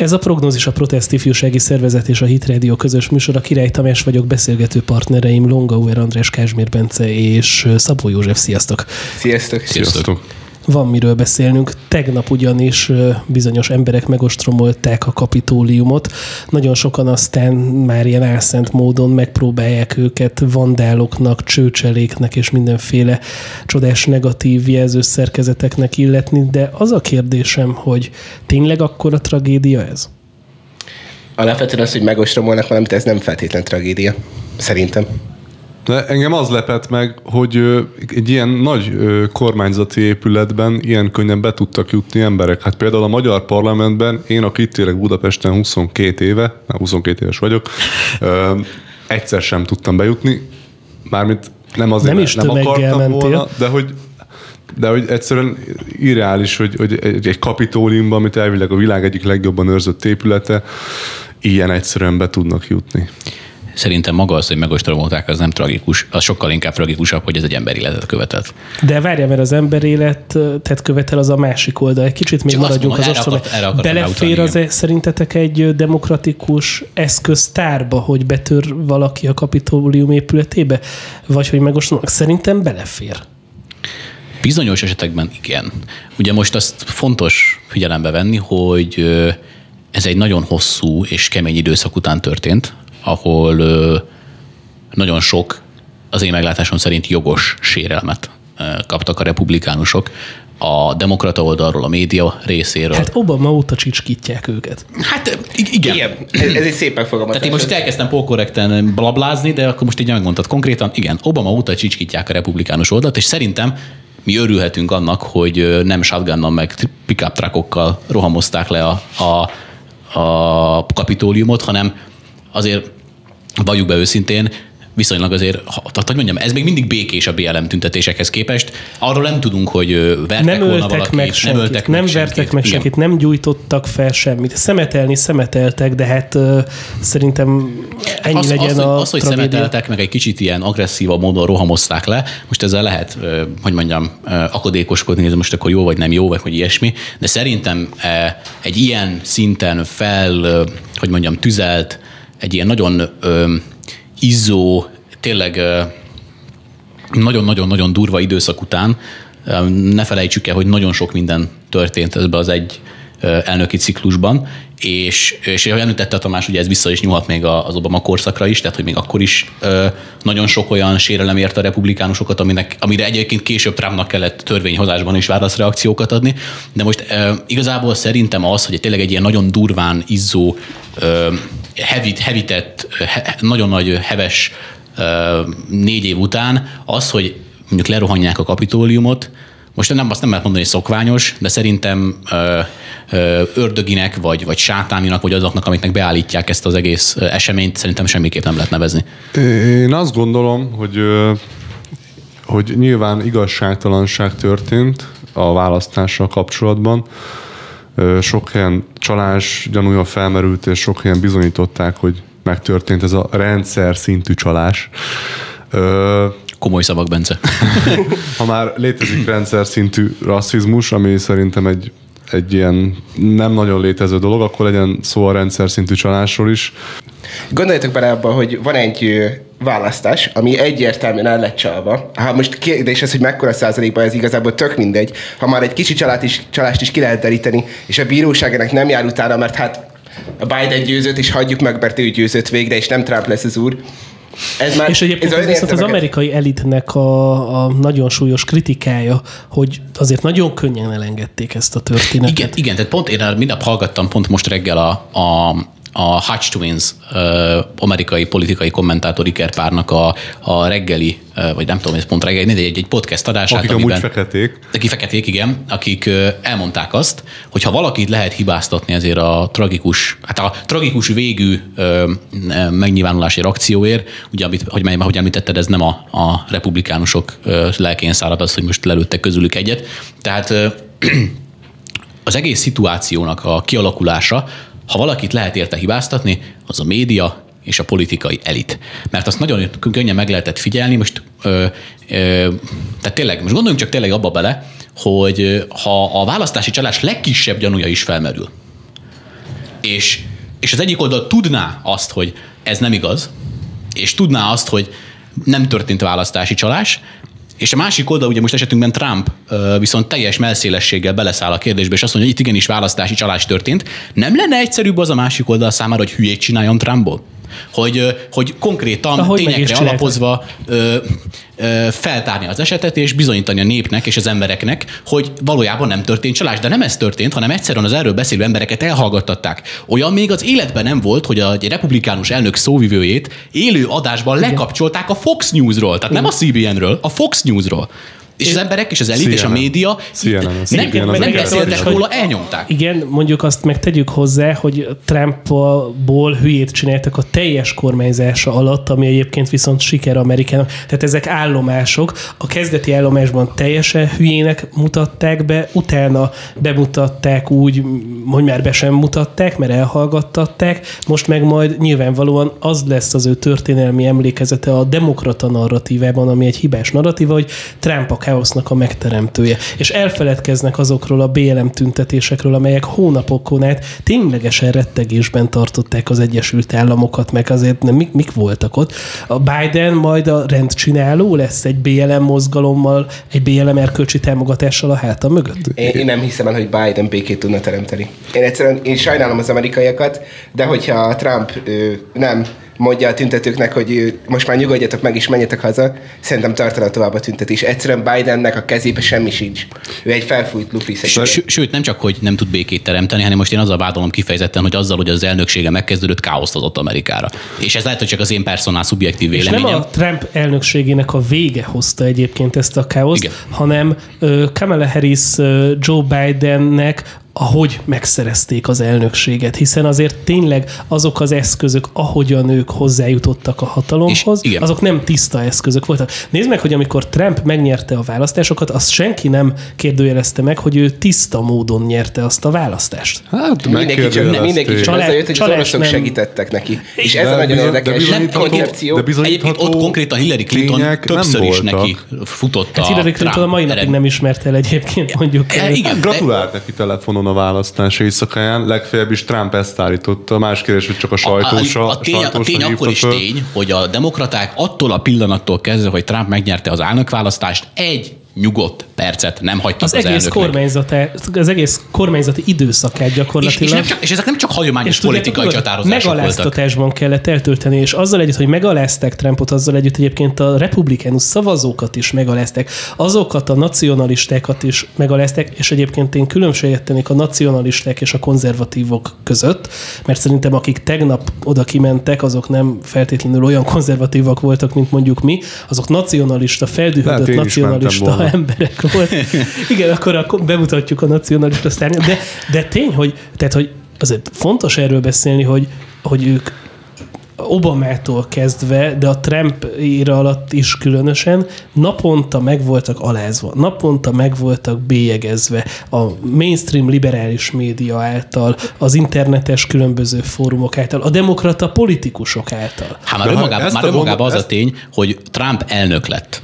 Ez a prognózis a Protest Ifjúsági Szervezet és a Hit Radio közös műsor. A Király Tamás vagyok, beszélgető partnereim Longauer András, Kázsmér Bence és Szabó József. Sziasztok! Sziasztok! Sziasztok! Van miről beszélnünk. Tegnap ugyanis bizonyos emberek megostromolták a kapitóliumot. Nagyon sokan aztán már ilyen álszent módon megpróbálják őket vandáloknak, csőcseléknek és mindenféle csodás negatív jelzőszerkezeteknek illetni, de az a kérdésem, hogy tényleg akkor a tragédia ez? Alapvetően az, hogy megostromolnak valamit, ez nem feltétlen tragédia. Szerintem. De engem az lepett meg, hogy egy ilyen nagy kormányzati épületben ilyen könnyen be tudtak jutni emberek. Hát például a magyar parlamentben, én aki itt élek Budapesten 22 éve, 22 éves vagyok, egyszer sem tudtam bejutni, mármint nem azért, nem is nem akartam mentél. volna, de hogy de hogy egyszerűen irreális, hogy, hogy egy, egy kapitóliumban, amit elvileg a világ egyik legjobban őrzött épülete, ilyen egyszerűen be tudnak jutni. Szerintem maga az, hogy megostromolták, az nem tragikus, az sokkal inkább tragikusabb, hogy ez egy emberéletet követett. De várja, mert az emberéletet követel az a másik oldal. Egy kicsit még Csak maradjunk az ostromolás. Belefér az -e szerintetek egy demokratikus eszköztárba, hogy betör valaki a kapitólium épületébe? Vagy hogy megostromolják? Szerintem belefér. Bizonyos esetekben igen. Ugye most azt fontos figyelembe venni, hogy ez egy nagyon hosszú és kemény időszak után történt, ahol nagyon sok, az én meglátásom szerint jogos sérelmet kaptak a republikánusok, a demokrata oldalról, a média részéről. Hát Obama óta csicskítják őket. Hát igen. igen ez, ez egy szép megfogalmazás. Tehát én most elkezdtem polkorrekten blablázni, de akkor most így megmondtad konkrétan, igen, Obama óta csicskítják a republikánus oldalt, és szerintem mi örülhetünk annak, hogy nem shotgunnal meg pickup truckokkal rohamozták le a, a, a kapitóliumot, hanem azért valljuk be őszintén, viszonylag azért, tehát hogy mondjam, ez még mindig békés a BLM tüntetésekhez képest. Arról nem tudunk, hogy vertek nem volna valakit, meg senkit, nem öltek nem meg vertek senkit. meg senkit, nem gyújtottak fel semmit. Szemetelni szemeteltek, de hát uh, szerintem ennyi az, legyen az, a Az, hogy tragédia. szemeteltek, meg egy kicsit ilyen agresszívabb módon rohamozták le, most ezzel lehet, uh, hogy mondjam, uh, akadékoskodni, ez most akkor jó vagy nem jó, vagy hogy ilyesmi, de szerintem uh, egy ilyen szinten fel, uh, hogy mondjam, tüzelt, egy ilyen nagyon ö, izzó, tényleg nagyon-nagyon-nagyon durva időszak után ne felejtsük el, hogy nagyon sok minden történt ebbe az egy elnöki ciklusban, és, és ahogy említette a Tamás, ugye ez vissza is nyúlhat még az Obama korszakra is, tehát hogy még akkor is ö, nagyon sok olyan sérelem érte a republikánusokat, aminek, amire egyébként később Trumpnak kellett törvényhozásban is válaszreakciókat adni, de most ö, igazából szerintem az, hogy tényleg egy ilyen nagyon durván izzó, ö, hevit, hevitett, he, nagyon nagy heves négy év után az, hogy mondjuk lerohanják a kapitóliumot, most nem azt nem lehet mondani, hogy szokványos, de szerintem ördöginek, vagy, vagy sátáninak, vagy azoknak, amiknek beállítják ezt az egész eseményt, szerintem semmiképp nem lehet nevezni. Én azt gondolom, hogy, hogy nyilván igazságtalanság történt a választással kapcsolatban. Sok helyen csalás gyanúja felmerült, és sok helyen bizonyították, hogy megtörtént ez a rendszer szintű csalás. Komoly szavak, Bence. ha már létezik rendszer szintű rasszizmus, ami szerintem egy egy ilyen nem nagyon létező dolog, akkor legyen szó a rendszer szintű csalásról is. Gondoljatok bele abba, hogy van egy választás, ami egyértelműen el lett csalva. Ha most kérdés ez, hogy mekkora százalékban ez igazából tök mindegy. Ha már egy kicsi csalást is, csalást is ki lehet deríteni, és a bíróság ennek nem jár utána, mert hát a Biden győzött, és hagyjuk meg, mert ő győzött végre, és nem Trump lesz az úr ez már, és egyébként ez viszont az amerikai elitnek a, a nagyon súlyos kritikája, hogy azért nagyon könnyen elengedték ezt a történetet. Igen, igen tehát pont én mindnap hallgattam pont most reggel a, a a Hutch Twins amerikai politikai kommentátor ikerpárnak a, a reggeli, vagy nem tudom, ez pont reggeli, egy, egy podcast adását. Akik amiben, amúgy feketék. Akik feketék, igen, akik elmondták azt, hogy ha valakit lehet hibáztatni ezért a tragikus, hát a tragikus végű megnyilvánulási akcióért, ugye, amit, hogy, hogy említetted, ez nem a, a republikánusok lelkén szárad az, hogy most lelőttek közülük egyet. Tehát az egész szituációnak a kialakulása ha valakit lehet érte hibáztatni, az a média és a politikai elit. Mert azt nagyon könnyen meg lehetett figyelni, most ö, ö, tehát tényleg, most gondoljunk csak tényleg abba bele, hogy ha a választási csalás legkisebb gyanúja is felmerül, És, és az egyik oldal tudná azt, hogy ez nem igaz, és tudná azt, hogy nem történt választási csalás, és a másik oldal, ugye most esetünkben Trump viszont teljes melszélességgel beleszáll a kérdésbe, és azt mondja, hogy itt igenis választási csalás történt. Nem lenne egyszerűbb az a másik oldal számára, hogy hülyét csináljon Trumpból? Hogy, hogy konkrétan Ahogy tényekre alapozva ö, ö, feltárni az esetet, és bizonyítani a népnek és az embereknek, hogy valójában nem történt csalás. De nem ez történt, hanem egyszerűen az erről beszélő embereket elhallgattatták. Olyan még az életben nem volt, hogy a republikánus elnök szóvivőjét élő adásban Igen. lekapcsolták a Fox Newsról, tehát Igen. nem a CBN-ről, a Fox Newsról. És az emberek, és az elit, CNN. és a média CNN, nem, nem, nem beszéltek róla, elnyomták. Igen, mondjuk azt meg tegyük hozzá, hogy Trumpból hülyét csináltak a teljes kormányzása alatt, ami egyébként viszont siker Amerikának. Tehát ezek állomások. A kezdeti állomásban teljesen hülyének mutatták be, utána bemutatták úgy, hogy már be sem mutatták, mert elhallgattatták, most meg majd nyilvánvalóan az lesz az ő történelmi emlékezete a demokrata narratívában, ami egy hibás narratíva, hogy Trump a káosznak a megteremtője. És elfeledkeznek azokról a BLM tüntetésekről, amelyek hónapokon át ténylegesen rettegésben tartották az Egyesült Államokat, meg azért nem, mik, mik voltak ott. A Biden majd a rendcsináló lesz egy BLM mozgalommal, egy BLM erkölcsi támogatással a háta mögött? Én, én nem hiszem el, hogy Biden békét tudna teremteni. Én egyszerűen én sajnálom az amerikaiakat, de hogyha Trump ő, nem mondja a tüntetőknek, hogy most már nyugodjatok meg, és menjetek haza, szerintem tartana tovább a tüntetés. Egyszerűen Bidennek a kezébe semmi sincs. Ő egy felfújt lufi Sőt, nem csak, hogy nem tud békét teremteni, hanem most én azzal vádolom kifejezetten, hogy azzal, hogy az elnöksége megkezdődött, káoszt hozott Amerikára. És ez lehet, hogy csak az én personál szubjektív véleményem. És nem a Trump elnökségének a vége hozta egyébként ezt a káoszt, Igen. hanem Kamala Harris Joe Bidennek ahogy megszerezték az elnökséget, hiszen azért tényleg azok az eszközök, ahogyan ők hozzájutottak a hatalomhoz, és, azok nem tiszta eszközök voltak. Nézd meg, hogy amikor Trump megnyerte a választásokat, azt senki nem kérdőjelezte meg, hogy ő tiszta módon nyerte azt a választást. Hát mindenki csak, mindenki csak Csalá, jött, hogy az oroszok nem... segítettek neki. És ez de a nagyon bizony, érdekes de koncepció. De Egyébként ott konkrétan Hillary Clinton többször is neki futott hát Hillary Clinton a mai napig nem ismert el egyébként mondjuk. Igen, gratulált neki telefonon a választás éjszakáján, legfeljebb is Trump ezt állította. Más kérdés, hogy csak a sajtósa. A, a, a tény, a tény akkor is föl. tény, hogy a demokraták attól a pillanattól kezdve, hogy Trump megnyerte az elnökválasztást, egy nyugodt percet nem hagytak az, az egész kormányzata, az egész kormányzati időszakát gyakorlatilag. És, és, nem csak, és ezek nem csak hagyományos és politikai tudod, csatározások Megaláztatásban voltak. kellett eltölteni, és azzal együtt, hogy megalázták Trumpot, azzal együtt egyébként a republikánus szavazókat is megalázták, azokat a nacionalistákat is megalázták, és egyébként én különbséget tennék a nacionalisták és a konzervatívok között, mert szerintem akik tegnap oda kimentek, azok nem feltétlenül olyan konzervatívak voltak, mint mondjuk mi, azok nacionalista, feldühödött nacionalista emberek volt. Igen, akkor, akkor bemutatjuk a nacionalista szárnyat. De, de tény, hogy, tehát, hogy azért fontos erről beszélni, hogy, hogy ők Obamától kezdve, de a Trump éra alatt is különösen, naponta meg voltak alázva, naponta meg voltak bélyegezve a mainstream liberális média által, az internetes különböző fórumok által, a demokrata politikusok által. Hát már önmagában, már önmagában az a tény, hogy Trump elnök lett.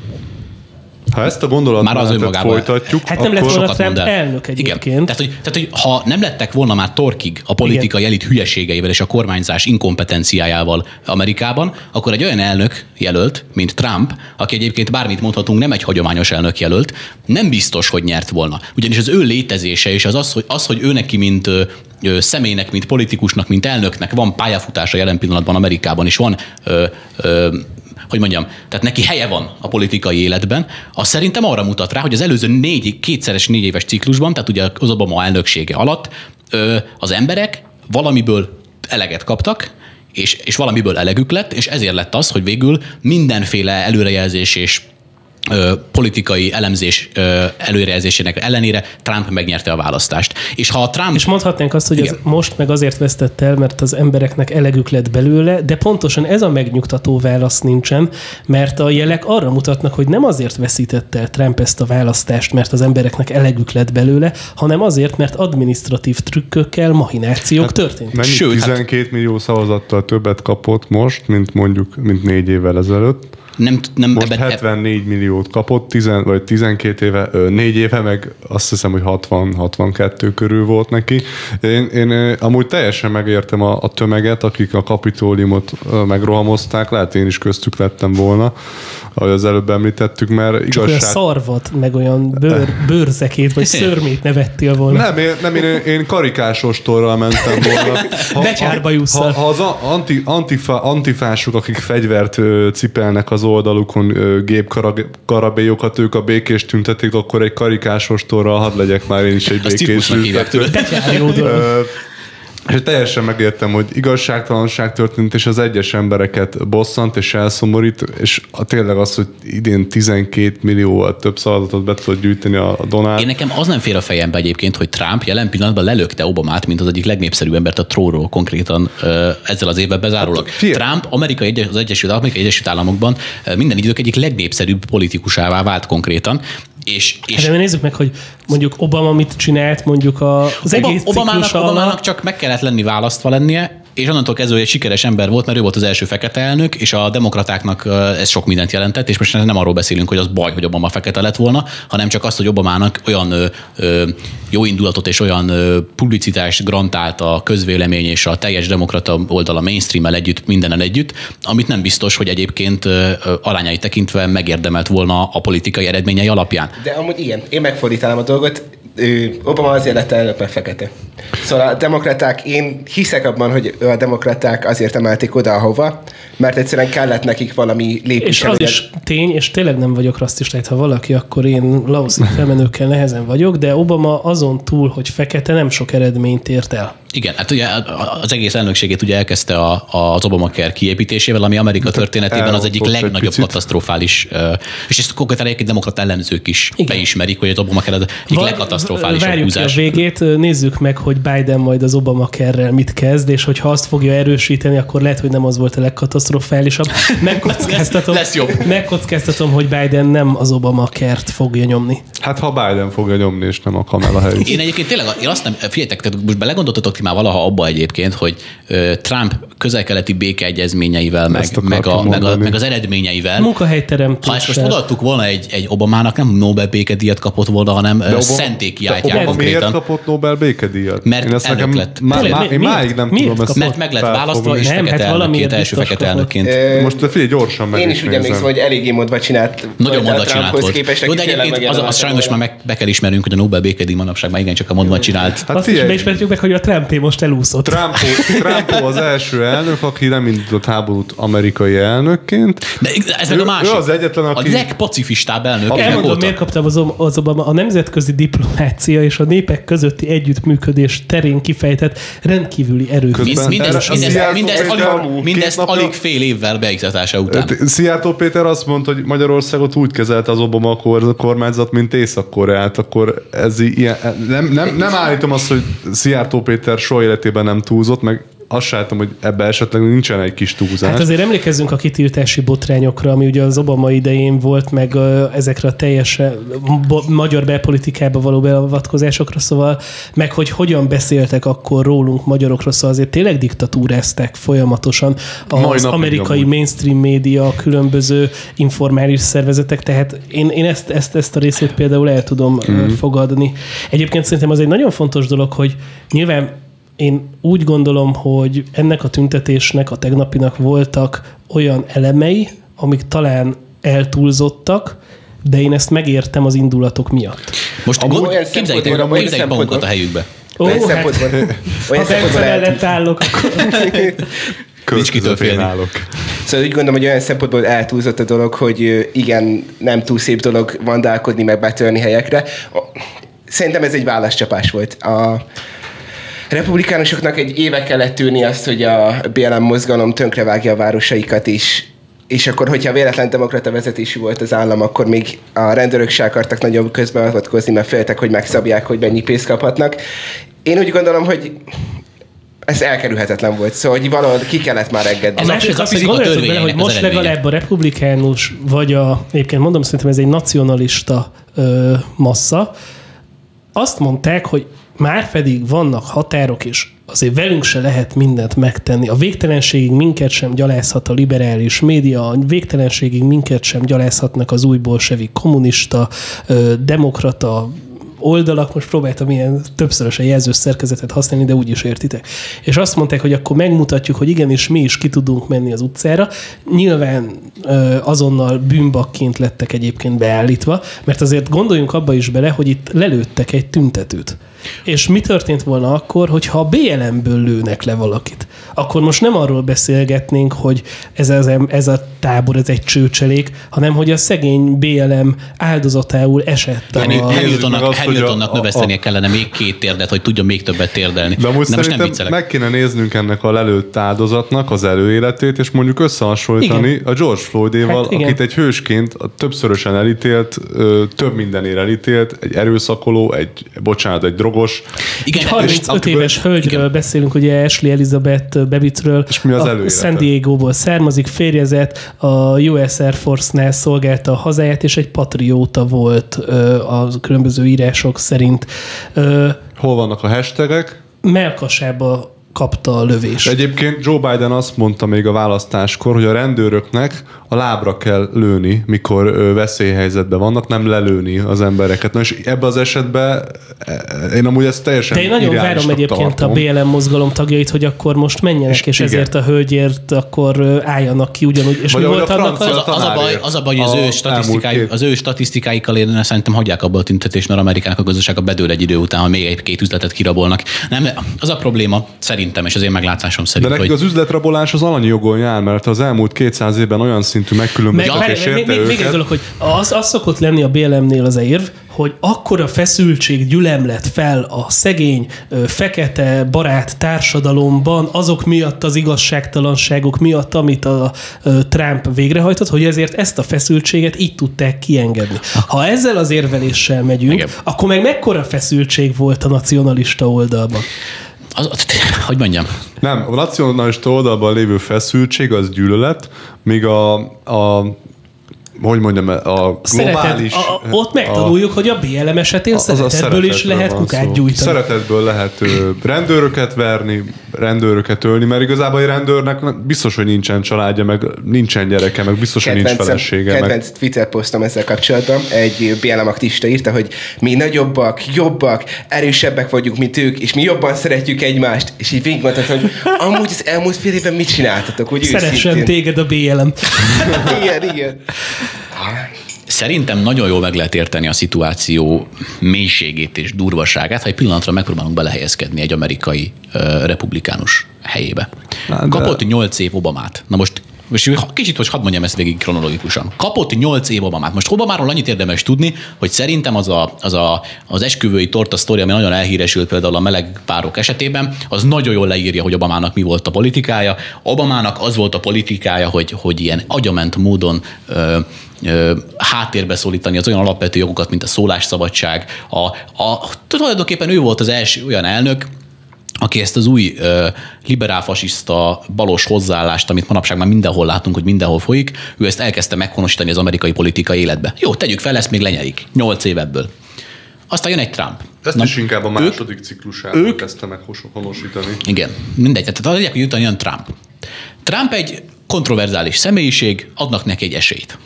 Ha ezt a gondolatmenetet folytatjuk, hát nem lett volna Trump elnök egyébként. Igen. Tehát hogy, tehát, hogy ha nem lettek volna már torkig a politikai Igen. elit hülyeségeivel és a kormányzás inkompetenciájával Amerikában, akkor egy olyan elnök jelölt, mint Trump, aki egyébként bármit mondhatunk, nem egy hagyományos elnök jelölt, nem biztos, hogy nyert volna. Ugyanis az ő létezése és az az, hogy, az, hogy ő neki, mint ö, személynek, mint politikusnak, mint elnöknek van pályafutása jelen pillanatban Amerikában, és van ö, ö, hogy mondjam, tehát neki helye van a politikai életben, az szerintem arra mutat rá, hogy az előző négy, kétszeres négy éves ciklusban, tehát ugye az Obama elnöksége alatt az emberek valamiből eleget kaptak, és, és valamiből elegük lett, és ezért lett az, hogy végül mindenféle előrejelzés és politikai elemzés előrejelzésének ellenére Trump megnyerte a választást. És ha Trump... És mondhatnánk azt, hogy az most meg azért vesztett el, mert az embereknek elegük lett belőle, de pontosan ez a megnyugtató válasz nincsen, mert a jelek arra mutatnak, hogy nem azért veszített el Trump ezt a választást, mert az embereknek elegük lett belőle, hanem azért, mert administratív trükkökkel mahinációk hát, történtek. Sőt, 12 hát... millió szavazattal többet kapott most, mint mondjuk, mint négy évvel ezelőtt. Nem, nem Most ebben, 74 milliót kapott, 10, vagy 12 éve, 4 éve, meg azt hiszem, hogy 60-62 körül volt neki. Én, én amúgy teljesen megértem a, a tömeget, akik a kapitóliumot megrohamozták, lehet én is köztük lettem volna, ahogy az előbb említettük, mert Csak olyan igazság... szarvat, meg olyan bőr, bőrzekét, vagy szörmét nevettél volna. Nem, én, nem én, én karikás ostorral mentem volna. Becsárbajusszal. ha, ha az a- anti, antifa, antifások, akik fegyvert cipelnek az oldalukon, gépkarabélyokat, ők a békés tüntetik, akkor egy karikás ostorral hadd legyek már én is egy Azt békés hívják, tüntető. És teljesen megértem, hogy igazságtalanság történt, és az egyes embereket bosszant és elszomorít, és a, tényleg az, hogy idén 12 millióval több szavazatot be tudod gyűjteni a, a. Én nekem az nem fér a fejembe egyébként, hogy Trump jelen pillanatban lelökte Obamát, mint az egyik legnépszerűbb embert a tróról konkrétan ezzel az évben bezárólag. Hát. Trump Amerika az Egyesült, Amerikai Egyesült Államokban minden idők egyik legnépszerűbb politikusává vált konkrétan, és, és Hát de nézzük meg, hogy mondjuk Obama mit csinált mondjuk a, az Oba, egész Obamának, ciklus Obamának csak meg kellett lenni választva lennie, és onnantól kezdve egy sikeres ember volt, mert ő volt az első fekete elnök, és a demokratáknak ez sok mindent jelentett, és most nem arról beszélünk, hogy az baj, hogy Obama fekete lett volna, hanem csak azt, hogy Obamának olyan ö, ö, jó indulatot és olyan ö, publicitást grantált a közvélemény és a teljes demokrata oldala mainstream együtt, mindenen együtt, amit nem biztos, hogy egyébként ö, ö, tekintve megérdemelt volna a politikai eredményei alapján. De amúgy igen, én megfordítanám a dolgot. Ő, Obama azért lett elnök, mert fekete. Szóval a demokraták, én hiszek abban, hogy a demokraták azért emelték oda, ahova, mert egyszerűen kellett nekik valami lépés. És az is tény, és tényleg nem vagyok rasszista, ha valaki, akkor én laoszi felmenőkkel nehezen vagyok, de Obama azon túl, hogy fekete, nem sok eredményt ért el. Igen, hát ugye az egész elnökségét ugye elkezdte a, az Obamacare kiépítésével, ami Amerika történetében az egyik egy legnagyobb picit. katasztrofális, és ezt konkrétan egyébként demokrata ellenzők is Igen. beismerik, hogy az Obamacare az egyik legkatasztrofálisabb Várjuk ki a húzás. végét, nézzük meg, hogy Biden majd az Obama kerrel mit kezd, és hogyha azt fogja erősíteni, akkor lehet, hogy nem az volt a legkatasztrofálisabb. Megkockáztatom, Lesz- lesz jobb. megkockáztatom hogy Biden nem az Obama kert fogja nyomni. Hát ha Biden fogja nyomni, és nem a Kamala Harris. Én egyébként tényleg, én azt nem, figyeljetek, tehát most belegondoltatok ti már valaha abba egyébként, hogy Trump közel-keleti békeegyezményeivel, meg, meg, a, meg, a, meg az eredményeivel, Munkahelyteremtés. ha ezt most odaadtuk volna egy, egy Obamának, nem Nobel békedíjat kapott volna, hanem Obama- szenté kiáltják Obama miért konkrétan. kapott Nobel békedíjat? Mert én ezt elnök nekem, lett. má, má, én máig nem Miért tudom ezt? Mert meg lett választva, és Nem, fekete hát valamiért első fekete elnökként. Most figyelj, gyorsan meg Én is is úgy emlékszem, hogy eléggé modva csinált. Nagyon volt a mondva csinált volt. képest, Jó, aki de egyébként az, az sajnos már meg, be kell ismernünk, hogy a Nobel békedíj manapság már igencsak a mondva csinált. Hát Azt is figyelj, beismerhetjük meg, hogy a Trumpé most elúszott. Trumpó, Trumpó az első elnök, aki nem indított háborút amerikai elnökként. De ez meg Ő- a másik. ő az egyetlen, aki- A legpacifistább elnök. évek Elmondom, miért kaptam az, az Obama a nemzetközi diplomácia és a népek közötti együttműködés terén kifejtett rendkívüli Mind- Mindezt, mindezt, mindezt, mindezt alig fél évvel beiktatása után. Szijjártó Péter azt mondta, hogy Magyarországot úgy kezelte az Obama kor- kormányzat, mint Észak-Koreát, akkor ez ilyen, nem, nem, nem állítom azt, hogy Szijjártó Péter soha életében nem túlzott, meg azt látom, hogy ebbe esetleg nincsen egy kis túlzás. Hát azért emlékezzünk a kitiltási botrányokra, ami ugye az Obama idején volt, meg ezekre a teljes magyar belpolitikába való beavatkozásokra, szóval meg hogy hogyan beszéltek akkor rólunk magyarokra, szóval azért tényleg diktatúrázták folyamatosan az amerikai amúgy. mainstream média, a különböző informális szervezetek, tehát én, én ezt, ezt, ezt a részét például el tudom mm. fogadni. Egyébként szerintem az egy nagyon fontos dolog, hogy nyilván én úgy gondolom, hogy ennek a tüntetésnek, a tegnapinak voltak olyan elemei, amik talán eltúlzottak, de én ezt megértem az indulatok miatt. Most Amúgy gond, olyan képzeljétek, képzeljék magunkat a helyükbe. Ó, Olyan hát, szempontból, olyan ha szempontból el, mellett állok, akkor Nincs kitől félni. állok. Szóval úgy gondolom, hogy olyan szempontból eltúlzott a dolog, hogy igen, nem túl szép dolog vandálkodni, meg betörni helyekre. A- Szerintem ez egy válaszcsapás volt. A republikánusoknak egy éve kellett tűrni azt, hogy a BLM mozgalom tönkrevágja a városaikat is, és akkor, hogyha véletlen demokrata vezetésű volt az állam, akkor még a rendőrök se akartak nagyobb közbeavatkozni, mert féltek, hogy megszabják, hogy mennyi pénzt kaphatnak. Én úgy gondolom, hogy ez elkerülhetetlen volt, szóval hogy valahol ki kellett már engedni. A Ez a- másik ez a az, hogy gondoljatok bele, hogy az most legalább a republikánus, vagy a, egyébként mondom, szerintem ez egy nacionalista ö, massza, azt mondták, hogy már pedig vannak határok, és azért velünk se lehet mindent megtenni. A végtelenségig minket sem gyalázhat a liberális média, a végtelenségig minket sem gyalázhatnak az új bolsevik kommunista, demokrata, oldalak, most próbáltam ilyen többszörös a jelzős szerkezetet használni, de úgy is értitek. És azt mondták, hogy akkor megmutatjuk, hogy igenis mi is ki tudunk menni az utcára. Nyilván azonnal bűnbakként lettek egyébként beállítva, mert azért gondoljunk abba is bele, hogy itt lelőttek egy tüntetőt. És mi történt volna akkor, hogyha a BLM-ből lőnek le valakit? Akkor most nem arról beszélgetnénk, hogy ez, az, ez a tábor, ez egy csőcselék, hanem hogy a szegény BLM áldozatául esett. A... Hamiltonnak, Hamiltonnak növesztenie kellene még két térdet, hogy tudja még többet térdelni. De most, De most nem viccelek. meg kéne néznünk ennek a lelőtt áldozatnak az előéletét, és mondjuk összehasonlítani igen. a George Floydéval, hát, akit egy hősként többszörösen elítélt, több mindenért elítélt, egy erőszakoló, egy, bocsánat, egy drog jogos. Igen, egy 35 éves hölgyről igen. beszélünk, ugye Ashley Elizabeth Bebitről. És mi az a San Diego-ból származik, férjezett, a US Air Force-nál szolgálta a hazáját, és egy patrióta volt a különböző írások szerint. Hol vannak a hashtagek? Melkasába kapta a lövés. Egyébként Joe Biden azt mondta még a választáskor, hogy a rendőröknek a lábra kell lőni, mikor veszélyhelyzetben vannak, nem lelőni az embereket. Na és ebben az esetben e, én amúgy ezt teljesen De én nagyon várom egyébként tartom. a BLM mozgalom tagjait, hogy akkor most menjenek, és, és ezért a hölgyért akkor álljanak ki ugyanúgy. És Vagy mi volt annak az, az, a baj, az a baj, hogy az, ő statisztikái, az ő statisztikáikkal én szerintem hagyják abba a tüntetést, mert Amerikának a gazdasága bedől egy idő után, ha még egy-két üzletet kirabolnak. Nem, az a probléma szerintem, és az én meglátásom szerint. De hogy... az üzletrabolás az alanyi jogon jár, mert az elmúlt 200 évben olyan szintű megkülönböztetés érte még, még, még egy dolog, hogy az, az szokott lenni a BLM-nél az érv, hogy akkora feszültség gyülemlet fel a szegény, fekete, barát társadalomban azok miatt az igazságtalanságok miatt, amit a Trump végrehajtott, hogy ezért ezt a feszültséget így tudták kiengedni. Ha ezzel az érveléssel megyünk, Igen. akkor meg mekkora feszültség volt a nacionalista oldalban? Az, hogy mondjam? Nem, a nacionalista oldalban lévő feszültség az gyűlölet, míg a, a hogy mondjam, a globális... Szeretet, a, ott megtanuljuk, a, hogy a BLM esetén az szeretetből is lehet kukát gyújtani. Szeretetből lehet rendőröket verni, rendőröket ölni, mert igazából egy rendőrnek biztos, hogy nincsen családja, meg nincsen gyereke, meg biztos, kedvenc, hogy nincs felesége. Kedvenc meg... Twitter posztom ezzel kapcsolatban. Egy BLM aktista írta, hogy mi nagyobbak, jobbak, erősebbek vagyunk, mint ők, és mi jobban szeretjük egymást. És így végigmondtad, hogy amúgy az elmúlt fél évben mit csináltatok, hogy Szeressen téged a BLM. igen, igen. Szerintem nagyon jól meg lehet érteni a szituáció mélységét és durvaságát, ha egy pillanatra megpróbálunk belehelyezkedni egy amerikai uh, republikánus helyébe. de... Kapott 8 év Obamát. Na most most kicsit most hadd mondjam ezt végig kronológikusan. Kapott 8 év Obamát. Most Obamáról annyit érdemes tudni, hogy szerintem az a, az, a, az esküvői torta sztori, ami nagyon elhíresült például a meleg párok esetében, az nagyon jól leírja, hogy Obamának mi volt a politikája. Obamának az volt a politikája, hogy, hogy ilyen agyament módon ö, háttérbe szólítani az olyan alapvető jogokat, mint a szólásszabadság. A, a, tulajdonképpen ő volt az első olyan elnök, aki ezt az új uh, liberálfasiszta balos hozzáállást, amit manapság már mindenhol látunk, hogy mindenhol folyik, ő ezt elkezdte meghonosítani az amerikai politika életbe. Jó, tegyük fel, ezt még lenyelik. Nyolc év ebből. Aztán jön egy Trump. Ezt Na, is inkább a második ciklusában ők, kezdte meg honosítani. Igen, mindegy. Tehát legyek, hogy utána jön Trump. Trump egy kontroverzális személyiség, adnak neki egy esélyt.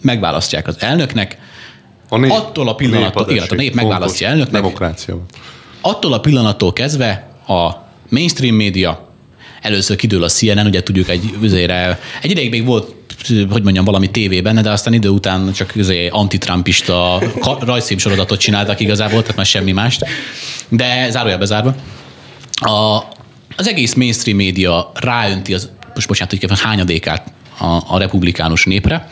Megválasztják az elnöknek, a nép, attól a pillanattól, a nép, a nép megválasztja elnöknek. Demokrácia. Attól a pillanattól kezdve a mainstream média, először kidől a CNN, ugye tudjuk, egy, üzére, egy ideig még volt hogy mondjam, valami tévében, de aztán idő után csak antitrumpista rajzszép sorozatot csináltak igazából, tehát már semmi mást. De zárójelbe zárva. A, az egész mainstream média ráönti az, most bocsánat, hogy hányadékát a, a republikánus népre,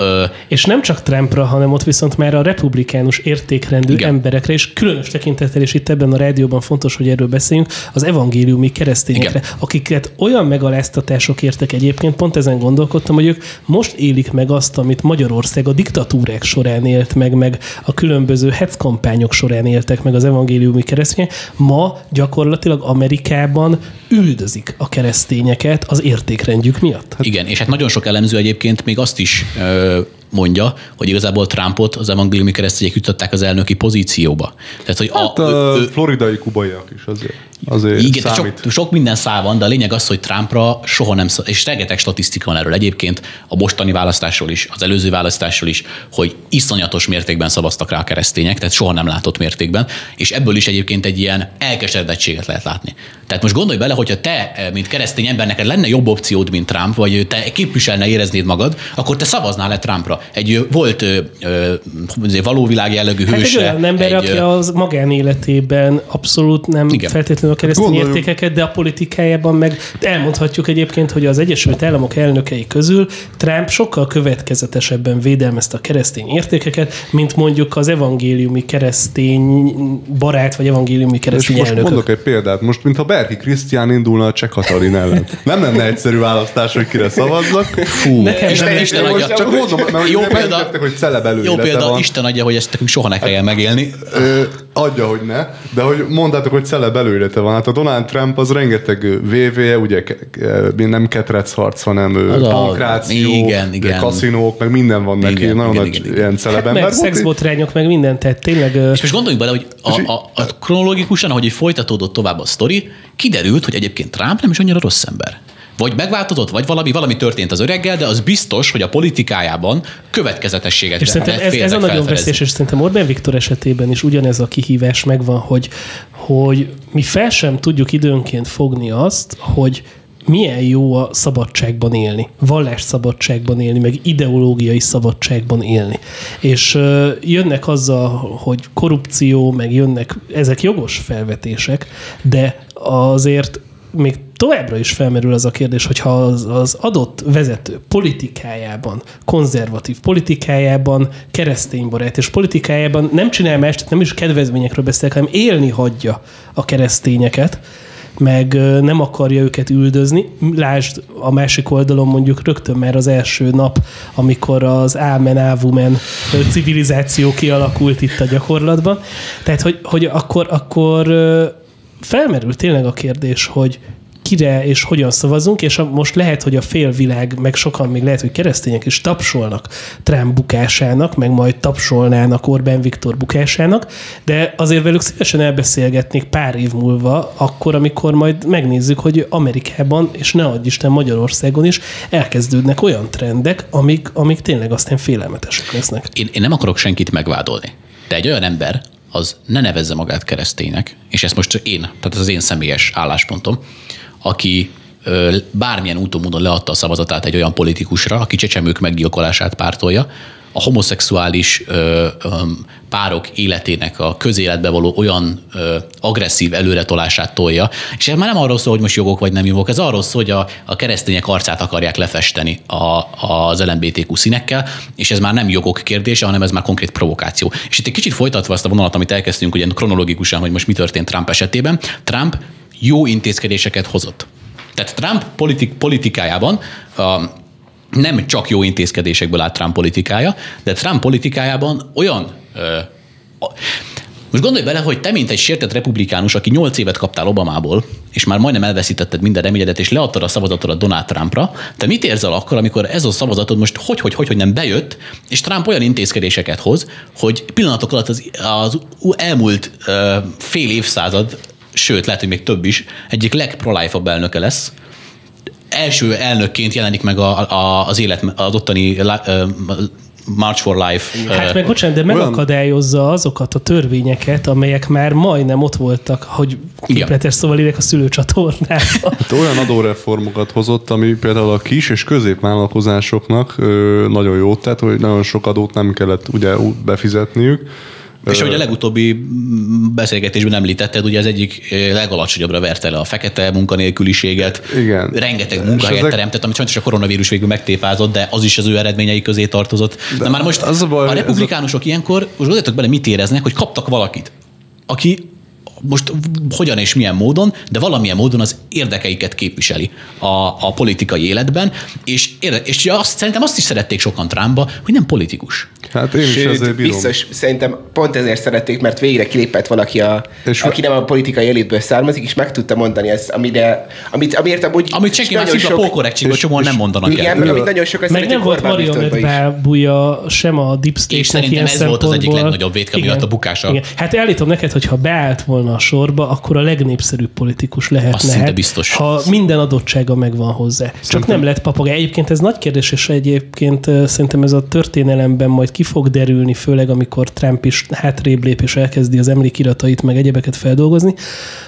Ö, és nem csak Trumpra, hanem ott viszont már a republikánus értékrendű igen. emberekre, és különös tekintettel, és itt ebben a rádióban fontos, hogy erről beszéljünk, az evangéliumi keresztényekre, igen. akiket olyan megaláztatások értek egyébként, pont ezen gondolkodtam, hogy ők most élik meg azt, amit Magyarország a diktatúrák során élt meg, meg a különböző hetkampányok során éltek meg az evangéliumi keresztények, ma gyakorlatilag Amerikában üldözik a keresztényeket az értékrendjük miatt. Hát... Igen, és hát nagyon sok elemző egyébként még azt is ö, the mondja, hogy igazából Trumpot az evangéliumi keresztények jutották az elnöki pozícióba. Tehát, hogy Hát a, a, ő, floridai kubaiak is azért, azért igen, számít. sok, sok minden szál van, de a lényeg az, hogy Trumpra soha nem és rengeteg statisztika van erről egyébként, a mostani választásról is, az előző választásról is, hogy iszonyatos mértékben szavaztak rá a keresztények, tehát soha nem látott mértékben, és ebből is egyébként egy ilyen elkeseredettséget lehet látni. Tehát most gondolj bele, hogyha te, eh, mint keresztény ember, neked lenne jobb opciód, mint Trump, vagy te képviselne éreznéd magad, akkor te szavaznál le Trumpra. Egy volt ö, valóvilág jellegű Hát egy olyan ember, egy, aki az magánéletében abszolút nem Igen. Feltétlenül a keresztény Gondoljunk- értékeket, de a politikájában meg elmondhatjuk egyébként, hogy az Egyesült Államok elnökei közül Trump sokkal következetesebben védelmezte a keresztény értékeket, mint mondjuk az evangéliumi keresztény barát, vagy evangéliumi És keresztény most elnökök. mondok egy példát. Most, mintha Berki Krisztián indulna a Cseh Katalin ellen. Nem lenne egyszerű választás, hogy kire szavazzak. Fú, Nekem Isten, Isten adja. most Csak mondom, mert Jó példa- hogy celeb Jó példa, van. Isten adja, hogy ezt nekünk soha ne kelljen megélni. Ö, adja, hogy ne, de hogy mondtátok, hogy celeb előélete van. Hát a Donald Trump az rengeteg VV-je, ugye nem ketrecharc, hanem ö, Az pankráció, igen, igen. kaszinók, meg minden van neki, Igen, nagyon igen, nagy igen, ilyen celeb Hát ember meg szexbotrányok, meg minden, tehát tényleg... És most gondoljunk bele, hogy a, a, a kronológikusan, ahogy folytatódott tovább a sztori, kiderült, hogy egyébként Trump nem is annyira rossz ember. Vagy megváltozott, vagy valami, valami történt az öreggel, de az biztos, hogy a politikájában következetességet És szerintem ez, ez a nagyon veszélyes, és szerintem Orbán Viktor esetében is ugyanez a kihívás megvan, hogy, hogy mi fel sem tudjuk időnként fogni azt, hogy milyen jó a szabadságban élni, vallás szabadságban élni, meg ideológiai szabadságban élni. És ö, jönnek azzal, hogy korrupció, meg jönnek, ezek jogos felvetések, de azért még továbbra is felmerül az a kérdés, hogy ha az, az adott vezető politikájában, konzervatív politikájában, kereszténybarát és politikájában nem csinál más, nem is kedvezményekről beszélek, hanem élni hagyja a keresztényeket, meg nem akarja őket üldözni. Lásd a másik oldalon mondjuk rögtön már az első nap, amikor az Ámen Ávumen civilizáció kialakult itt a gyakorlatban. Tehát, hogy, hogy akkor, akkor felmerül tényleg a kérdés, hogy kire és hogyan szavazunk, és a, most lehet, hogy a félvilág, meg sokan még lehet, hogy keresztények is tapsolnak Trump bukásának, meg majd tapsolnának Orbán Viktor bukásának, de azért velük szívesen elbeszélgetnék pár év múlva, akkor, amikor majd megnézzük, hogy Amerikában, és ne adj Isten Magyarországon is elkezdődnek olyan trendek, amik, amik tényleg aztán félelmetesek lesznek. Én, én nem akarok senkit megvádolni. De egy olyan ember, az ne nevezze magát kereszténynek, és ezt most én, tehát ez az én személyes álláspontom, aki bármilyen úton módon leadta a szavazatát egy olyan politikusra, aki csecsemők meggyilkolását pártolja, a homoszexuális ö, ö, párok életének a közéletbe való olyan ö, agresszív előretolását tolja. És ez már nem arról szól, hogy most jogok vagy nem jogok, ez arról szól, hogy a, a keresztények arcát akarják lefesteni a, az LMBTQ színekkel, és ez már nem jogok kérdése, hanem ez már konkrét provokáció. És itt egy kicsit folytatva azt a vonalat, amit elkezdtünk, ugye kronológikusan, hogy most mi történt Trump esetében, Trump jó intézkedéseket hozott. Tehát Trump politik, politikájában a, nem csak jó intézkedésekből állt Trump politikája, de Trump politikájában olyan... Ö, a- most gondolj bele, hogy te, mint egy sértett republikánus, aki 8 évet kaptál Obamából, és már majdnem elveszítetted minden reményedet, és leadtad a szavazatodat Donald Trumpra, te mit érzel akkor, amikor ez a szavazatod most hogy, hogy, hogy, hogy nem bejött, és Trump olyan intézkedéseket hoz, hogy pillanatok alatt az, az elmúlt ö, fél évszázad, sőt, lehet, hogy még több is, egyik legprolife elnöke lesz, első elnökként jelenik meg a, a, az élet, az ottani March for Life. Hát meg bocsánat, de megakadályozza azokat a törvényeket, amelyek már majdnem ott voltak, hogy képletes szóval a szülőcsatornában. Hát olyan adóreformokat hozott, ami például a kis és középvállalkozásoknak nagyon jót tett, hogy nagyon sok adót nem kellett ugye befizetniük. És ahogy a legutóbbi mm, beszélgetésben említetted, ugye az egyik ö, legalacsonyabbra verte le a fekete munkanélküliséget. Igen. Rengeteg munkahelyet ezek- teremtett, amit sajnos a koronavírus végül megtépázott, de az is az ő eredményei közé tartozott. De, De már most az a baj, a ez a- republikánusok ilyenkor, most gondoljatok bele, mit éreznek, hogy kaptak valakit, aki most hogyan és milyen módon, de valamilyen módon az érdekeiket képviseli a, a politikai életben, és, érde- és azt, szerintem azt is szerették sokan Trumpba, hogy nem politikus. Hát én is Sőt, ezért bírom. biztos, szerintem pont ezért szerették, mert végre kilépett valaki, a, És- aki nem a politikai elitből származik, és meg tudta mondani ezt, amire, amit, amiért amúgy Amit senki nagyon más a polkorrekcióban csomóan nem mondanak Igen, el. amit nagyon sokan Meg nem volt is. marionettbábúja sem a Deep state És szerintem ez volt az egyik legnagyobb vétke miatt a bukása. Igen. Hát állítom neked, hogy ha beállt volna a sorba, akkor a legnépszerűbb politikus lehetne. Az szinte hát, biztos. Ha minden adottsága megvan hozzá. Csak nem lett papagáj. Egyébként ez nagy kérdés, és egyébként szerintem ez a történelemben majd ki fog derülni, főleg amikor Trump is hátrébb lép és elkezdi az emlékiratait, meg egyebeket feldolgozni,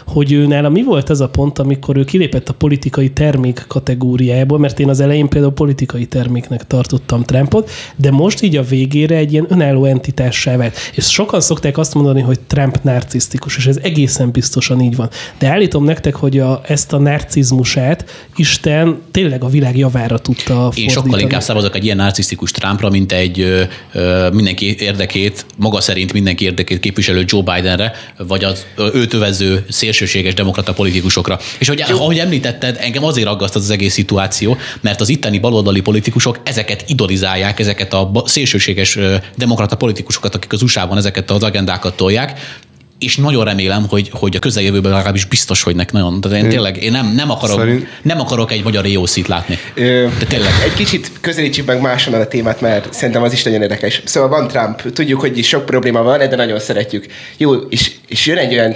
hogy ő nála mi volt az a pont, amikor ő kilépett a politikai termék kategóriájából, mert én az elején például politikai terméknek tartottam Trumpot, de most így a végére egy ilyen önálló entitássá vált. És sokan szokták azt mondani, hogy Trump narcisztikus, és ez egészen biztosan így van. De állítom nektek, hogy a, ezt a narcizmusát Isten tényleg a világ javára tudta Én fordítani. sokkal inkább szavazok egy ilyen narcisztikus Trumpra, mint egy ö, ö, mindenki érdekét, maga szerint mindenki érdekét képviselő Joe Bidenre, vagy az őt övező szélsőséges demokrata politikusokra. És hogy, ahogy említetted, engem azért aggaszt az, az egész szituáció, mert az itteni baloldali politikusok ezeket idolizálják, ezeket a szélsőséges demokrata politikusokat, akik az USA-ban ezeket az agendákat tolják, és nagyon remélem, hogy, hogy a közeljövőben legalábbis biztos, hogy nek nagyon. Tehát én tényleg én nem, nem, akarok, Szerint- nem akarok egy magyar EOC-t látni. Ö, De tényleg. Egy kicsit közelítsük meg máson a témát, mert szerintem az is nagyon érdekes. Szóval van Trump, tudjuk, hogy sok probléma van, de nagyon szeretjük. Jó, és, és jön egy olyan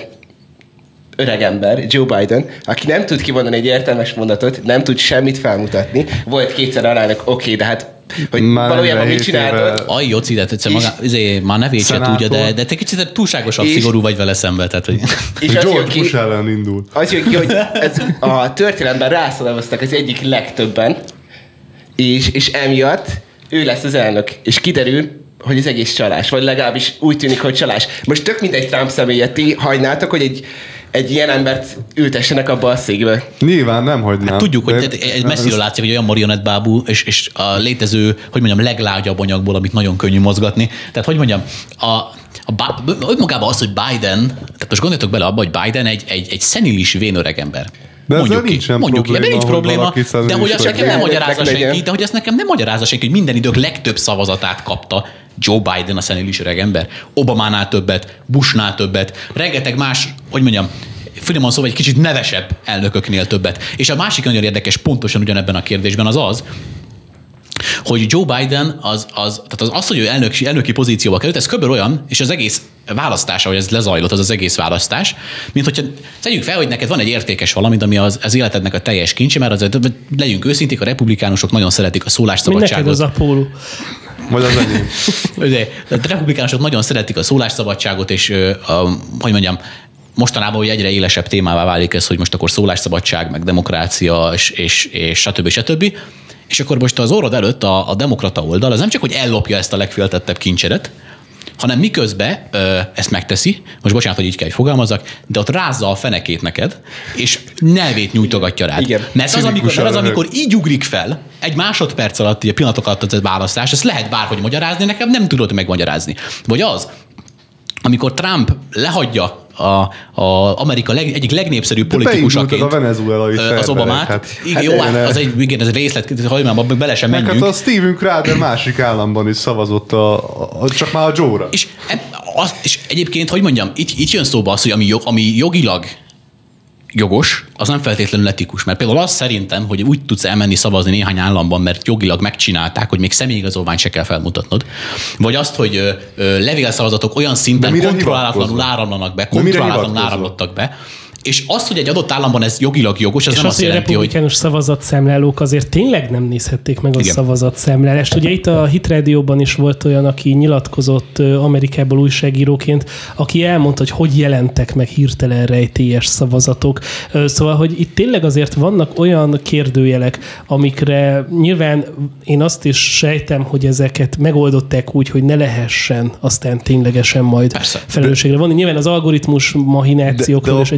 öreg ember, Joe Biden, aki nem tud kivonani egy értelmes mondatot, nem tud semmit felmutatni. Volt kétszer alelnök, oké, de hát hogy Már valójában mit 47 csináltad? Aj, Joci, de egyszer maga, izé, már nevét se tudja, de, de te kicsit túlságosan És- szigorú vagy vele szembe. Tehát, hogy... És az George ki, Bush ellen indul. az jön ki, hogy ez a történelemben rászadalmaztak az egyik legtöbben, és, és emiatt ő lesz az elnök. És kiderül, hogy az egész csalás, vagy legalábbis úgy tűnik, hogy csalás. Most tök mindegy Trump személye, ti hajnátok, hogy egy, egy ilyen embert ültessenek abba a székbe. Nyilván nem hagynám. Hát tudjuk, hogy de- tehát egy messziről látszik, hogy olyan marionettbábú, és, és a létező, hogy mondjam, leglágyabb anyagból, amit nagyon könnyű mozgatni. Tehát, hogy mondjam, a, a, önmagában az, hogy Biden, tehát most gondoljatok bele abba, hogy Biden egy, egy, egy szenilis vén öreg ember. De mondjuk ki, nincsen mondjuk ki, probléma, de nincs hogy probléma, de hogy azt nekem nem magyarázza senki, de hogy azt nekem nem magyarázza senki, hogy minden idők legtöbb szavazatát kapta Joe Biden a szenilis öreg ember. Obamánál többet, Bushnál többet, rengeteg más, hogy mondjam, finoman szóval egy kicsit nevesebb elnököknél többet. És a másik nagyon érdekes, pontosan ugyanebben a kérdésben az az, hogy Joe Biden az, az, tehát az, az hogy ő elnök, elnöki pozícióba került, ez kb. olyan, és az egész választás, ahogy ez lezajlott, az az egész választás, mint hogyha tegyük fel, hogy neked van egy értékes valamit, ami az, az életednek a teljes kincse, mert az, legyünk őszinték, a republikánusok nagyon szeretik a szólásszabadságot. az a póló? Vagy az enyém. Ugye, a republikánusok nagyon szeretik a szólásszabadságot, és a, hogy mondjam, mostanában hogy egyre élesebb témává válik ez, hogy most akkor szólásszabadság, meg demokrácia, és, és, és stb. stb. És akkor most az orrod előtt a, a demokrata oldal, az nem csak, hogy ellopja ezt a legféltettebb kincsedet, hanem miközben ö, ezt megteszi, most bocsánat, hogy így kell, hogy fogalmazzak, de ott rázza a fenekét neked, és nevét nyújtogatja rád. Igen. Mert az, amikor, mert az, amikor így ugrik fel, egy másodperc alatt, így a pillanatok alatt az választás, ezt lehet bárhogy magyarázni, nekem nem tudod megmagyarázni. Vagy az, amikor Trump lehagyja a, a Amerika leg, egyik legnépszerűbb politikusaként a venezuelai az Obamát. hát- igen, hát jó, hát az egy, igen, ez egy részlet, abba bele sem Meg menjünk. hát a Steven Crowder másik államban is szavazott, a, a, csak már a Joe-ra. És, e- az, és egyébként, hogy mondjam, itt, itt jön szóba az, hogy ami, jog, ami jogilag jogos, az nem feltétlenül etikus. Mert például az szerintem, hogy úgy tudsz elmenni szavazni néhány államban, mert jogilag megcsinálták, hogy még személyigazolványt se kell felmutatnod. Vagy azt, hogy levélszavazatok olyan szinten kontrollálatlanul áramlanak be, kontrollálatlanul áramlottak be, és azt, hogy egy adott államban ez jogilag jogos, ez És nem az, azt jelenti, hogy republikánus szavazatszámlálók azért tényleg nem nézhették meg a Igen. szavazatszámlálást. Ugye itt a Hit Radio-ban is volt olyan, aki nyilatkozott Amerikából újságíróként, aki elmondta, hogy hogy jelentek meg hirtelen rejtélyes szavazatok. Szóval, hogy itt tényleg azért vannak olyan kérdőjelek, amikre nyilván én azt is sejtem, hogy ezeket megoldották úgy, hogy ne lehessen aztán ténylegesen majd Persze. felelősségre vonni. Nyilván az algoritmus mahinációkról és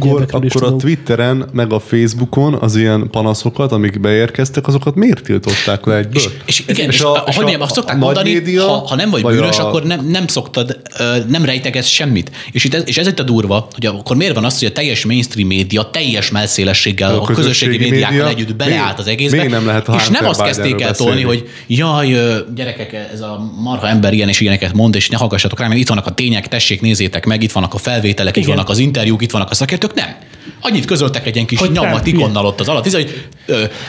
akkor is a. Twitteren, meg a Facebookon az ilyen panaszokat, amik beérkeztek, azokat miért tiltották le egyből? És, és igen, és, és a, a, hogy mondjam, azt szokták mondani, média, ha, ha nem vagy, vagy bűnös, a- akkor nem, nem szoktad, nem rejtegesz semmit. És, itt ez, és ez itt a durva, hogy akkor miért van az, hogy a teljes mainstream média teljes melszélességgel, A a, közösségi közösségi médiákkal média együtt beleállt az egészbe. még nem lehet és nem azt kezdték el tolni, hogy jaj, gyerekek, ez a marha ember ilyen és ilyeneket mond, és ne hallgassatok rá, mert itt vannak a tények, tessék, nézzétek meg, itt vannak a felvételek, itt vannak az interjúk, itt vannak a szakértők. Nem. Annyit közöltek egy ilyen kis Hogy nyomat ikonnal ott az alatt, hogy,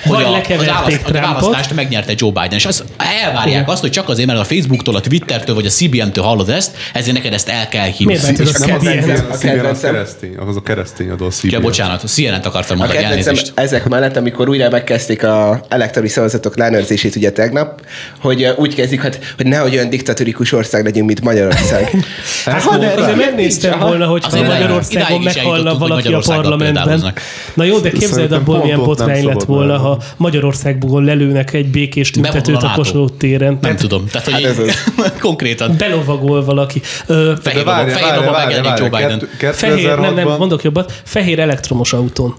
hogy a, az lekeverték választ, hogy a választást megnyerte Joe Biden. És azt elvárják azt, hogy csak azért, mert a Facebooktól, a Twittertől vagy a CBN-től hallod ezt, ezért neked ezt el kell hinni. Miért? A a CBN az keresztény, az a keresztény adó a CBN. Ja, bocsánat, a CNN-t akartam A mondani, kedvencem elnézést. ezek mellett, amikor újra megkezdték a elektroni szavazatok leellenőrzését ugye tegnap, hogy úgy kezdik, hogy, hogy nehogy olyan diktatórikus ország legyünk, mint Magyarország. Ezt Ha, de- mondták? Azért megnéztem volna, hogy ha Magyarországon meghalna valaki a parlamentben. Na jó, de képzeld, abból milyen botrány lett volna, ha Magyarországból lelőnek egy békés tüntetőt a. Kossuth téren. Nem Tehát tudom. Tehát, hogy Hát ez konkrétan Belovagol valaki. Fehér várj, megjelenik Joe Biden. fehér, nem, nem, 2006-ban mondok jobbat, fehér elektromos autón.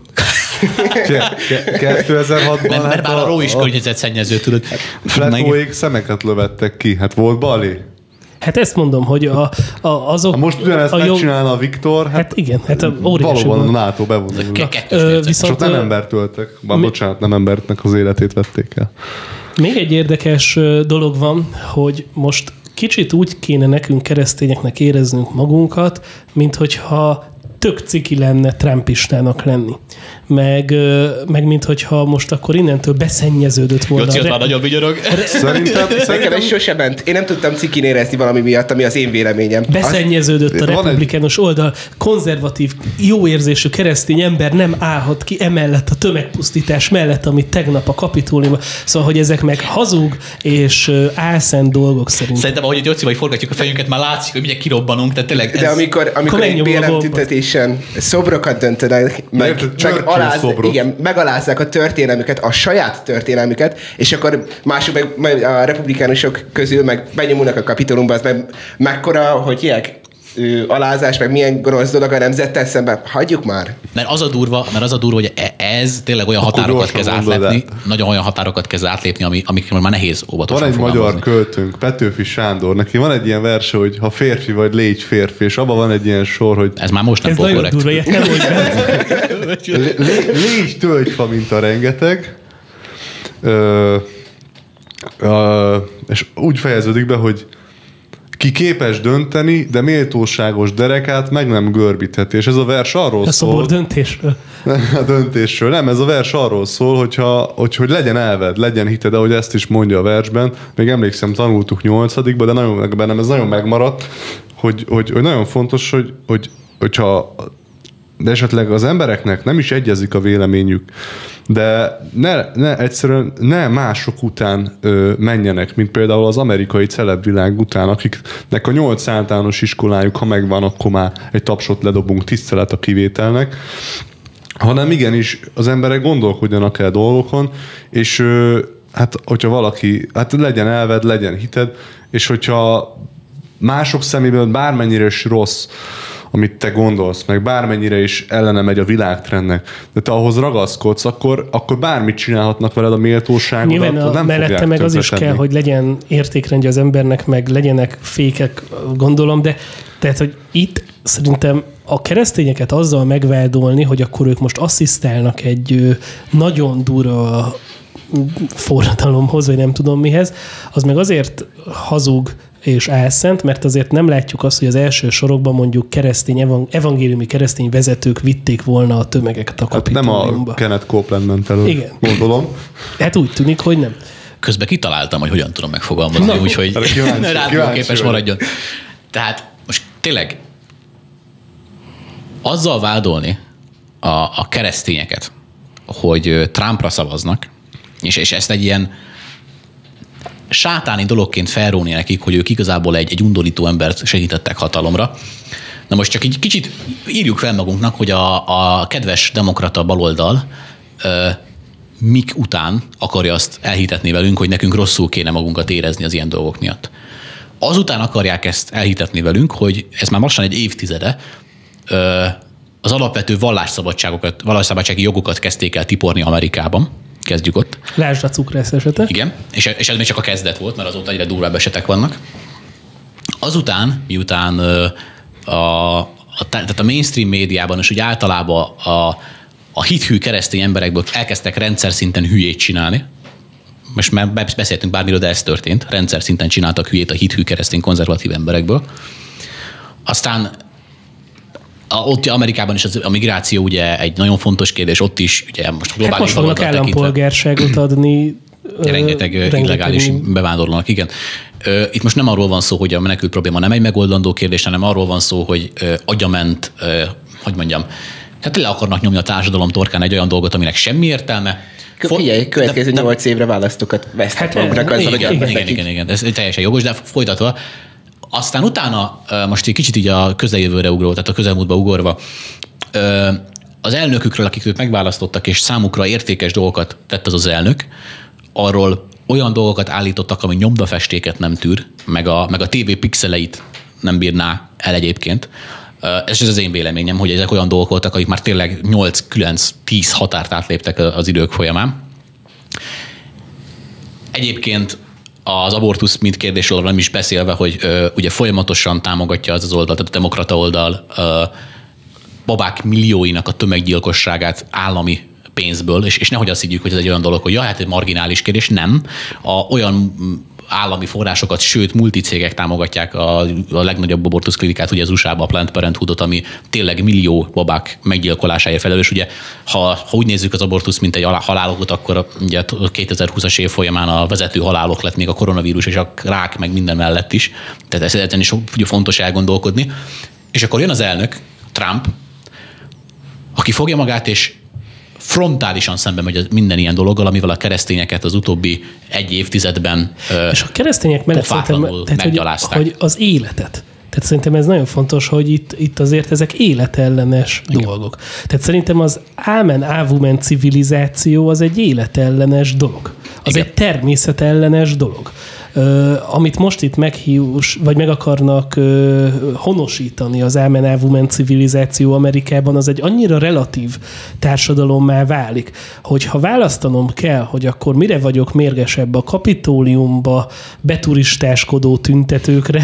ke- ke- 2006-ban Mert, mert hát bár a ró is környezetszennyező, tudod. Fletóék szemeket lövettek ki. Hát volt Bali? Hát ezt mondom, hogy a, a, azok... Ha most ugyanezt a jó- megcsinálna a Viktor, hát, Hát igen, hát a óriási valóban a. NATO bevonulna. Mérce. És ott viszont nem embert öltek. Bár mi- bocsánat, nem embertnek az életét vették el. Még egy érdekes dolog van, hogy most kicsit úgy kéne nekünk keresztényeknek éreznünk magunkat, mint hogyha tök ciki lenne trumpistának lenni. Meg, meg mint hogyha most akkor innentől beszennyeződött volna. Jóci, a az már nagyon vigyorog. Szerintem, szerintem ez sose ment. Én nem tudtam cikin érezni valami miatt, ami az én véleményem. Beszennyeződött a Van egy- republikánus oldal, konzervatív, jó érzésű keresztény ember nem állhat ki emellett a tömegpusztítás mellett, amit tegnap a kapitóliumban. Szóval, hogy ezek meg hazug és álszent dolgok szerint. Szerintem, ahogy Jóci vagy forgatjuk a fejünket, már látszik, hogy mindjárt kirobbanunk, tehát tényleg De ez... amikor, amikor egy BLM. Tüntetésen szobrokat döntenek, meg, meg aláz, igen, megalázzák a történelmüket, a saját történelmüket, és akkor mások meg, meg a republikánusok közül meg benyomulnak a kapitolumba, az meg mekkora, hogy hívják, alázás, meg milyen gonosz dolog a nemzettel szemben. Hagyjuk már. Mert az a durva, mert az a durva, hogy ez tényleg olyan Akkor határokat kezd átlépni, nagyon olyan határokat kezd átlépni, ami, amikről már nehéz óvatosan Van egy magyar költőnk, Petőfi Sándor, neki van egy ilyen verse, hogy ha férfi vagy, légy férfi, és abban van egy ilyen sor, hogy Ez már most nem volt korrekt. durva, ilyet nem légy tölgyfa, mint a rengeteg, ö, ö, és úgy fejeződik be, hogy ki képes dönteni, de méltóságos derekát meg nem görbítheti. És ez a vers arról A szobor szól, döntésről. a döntésről. Nem, ez a vers arról szól, hogyha, hogy, hogy legyen elved, legyen hited, ahogy ezt is mondja a versben. Még emlékszem, tanultuk nyolcadikban, de nagyon, bennem ez nagyon megmaradt, hogy, hogy, hogy nagyon fontos, hogy, hogy, hogyha de esetleg az embereknek nem is egyezik a véleményük, de ne, ne egyszerűen ne mások után ö, menjenek, mint például az amerikai celebvilág után, akiknek a nyolc általános iskolájuk, ha megvan, akkor már egy tapsot ledobunk tisztelet a kivételnek, hanem igenis az emberek gondolkodjanak el dolgokon, és ö, hát hogyha valaki, hát legyen elved, legyen hited, és hogyha mások szemében bármennyire is rossz, amit te gondolsz, meg bármennyire is ellene megy a világtrendnek, de te ahhoz ragaszkodsz, akkor, akkor bármit csinálhatnak veled a méltóságodat, Nyilván a, nem mellette meg az is kell, hogy legyen értékrendje az embernek, meg legyenek fékek, gondolom, de tehát, hogy itt szerintem a keresztényeket azzal megvádolni, hogy akkor ők most asszisztálnak egy nagyon durva forradalomhoz, vagy nem tudom mihez, az meg azért hazug és álszent, mert azért nem látjuk azt, hogy az első sorokban mondjuk keresztény, evang- evangéliumi keresztény vezetők vitték volna a tömegeket a Hát nem a. Kenneth Copeland ment elő, Igen. gondolom. Hát úgy tűnik, hogy nem. Közben kitaláltam, hogy hogyan tudom megfogalmazni, Na, úgyhogy kíváncsi képes maradjon. Tehát most tényleg azzal vádolni a, a keresztényeket, hogy Trumpra szavaznak, és, és ezt egy ilyen sátáni dologként felróni nekik, hogy ők igazából egy, egy undorító embert segítettek hatalomra. Na most csak egy kicsit írjuk fel magunknak, hogy a, a kedves demokrata baloldal ö, mik után akarja azt elhitetni velünk, hogy nekünk rosszul kéne magunkat érezni az ilyen dolgok miatt. Azután akarják ezt elhitetni velünk, hogy ez már lassan egy évtizede, ö, az alapvető vallásszabadságokat, vallásszabadsági jogokat kezdték el tiporni Amerikában. Kezdjük ott. Lásd a cukrász esetet. Igen, és, és ez még csak a kezdet volt, mert azóta egyre durvább esetek vannak. Azután, miután a, a, tehát a mainstream médiában, és úgy általában a, a hithű keresztény emberekből elkezdtek rendszer szinten hülyét csinálni, most már beszéltünk bármiről, de ez történt. Rendszer szinten csináltak hülyét a hithű keresztény konzervatív emberekből. Aztán a, ott Amerikában is az, a migráció ugye egy nagyon fontos kérdés, ott is ugye most Hát globális most fognak állampolgárságot adni. rengeteg, rengeteg illegális bevándorlónak, igen. Itt most nem arról van szó, hogy a menekült probléma nem egy megoldandó kérdés, hanem arról van szó, hogy agyament, hogy mondjam, tehát le akarnak nyomni a társadalom torkán egy olyan dolgot, aminek semmi értelme. Figyelj, következő nyolc évre választókat vesztek Hát, maguknak azzal, igen, igen, igen, igen, ez teljesen jogos, de folytatva. Aztán utána, most egy kicsit így a közeljövőre ugró, tehát a közelmúltba ugorva, az elnökükről, akik őt megválasztottak, és számukra értékes dolgokat tett az az elnök, arról olyan dolgokat állítottak, ami nyomdafestéket nem tűr, meg a, meg a TV pixeleit nem bírná el egyébként. Ö, Ez az én véleményem, hogy ezek olyan dolgok voltak, amik már tényleg 8-9-10 határt átléptek az idők folyamán. Egyébként az abortusz mint kérdésről nem is beszélve, hogy ö, ugye folyamatosan támogatja az az oldal, tehát a demokrata oldal ö, babák millióinak a tömeggyilkosságát állami pénzből, és, és nehogy azt higgyük, hogy ez egy olyan dolog, hogy ja, hát egy marginális kérdés, nem. A, olyan állami forrásokat, sőt, multicégek támogatják a, a legnagyobb abortuszklinikát, ugye az USA-ban a Planned Parenthoodot, ami tényleg millió babák meggyilkolásáért felelős. Ugye, ha, ha úgy nézzük az abortusz, mint egy alá- halálokot, akkor ugye a 2020-as év folyamán a vezető halálok lett még a koronavírus és a rák, meg minden mellett is. Tehát ez ezen is fontos elgondolkodni. És akkor jön az elnök, Trump, aki fogja magát és frontálisan szembe megy minden ilyen dologgal, amivel a keresztényeket az utóbbi egy évtizedben És a keresztények mellett szerintem, tehát, hogy, hogy az életet. Tehát szerintem ez nagyon fontos, hogy itt, itt azért ezek életellenes Igen. dolgok. Tehát szerintem az ámen ávumen civilizáció az egy életellenes dolog. Az Igen. egy természetellenes dolog. Amit most itt meghívus, vagy meg akarnak honosítani az ávumen civilizáció Amerikában, az egy annyira relatív társadalommá válik, hogy ha választanom kell, hogy akkor mire vagyok mérgesebb a kapitóliumba beturistáskodó tüntetőkre.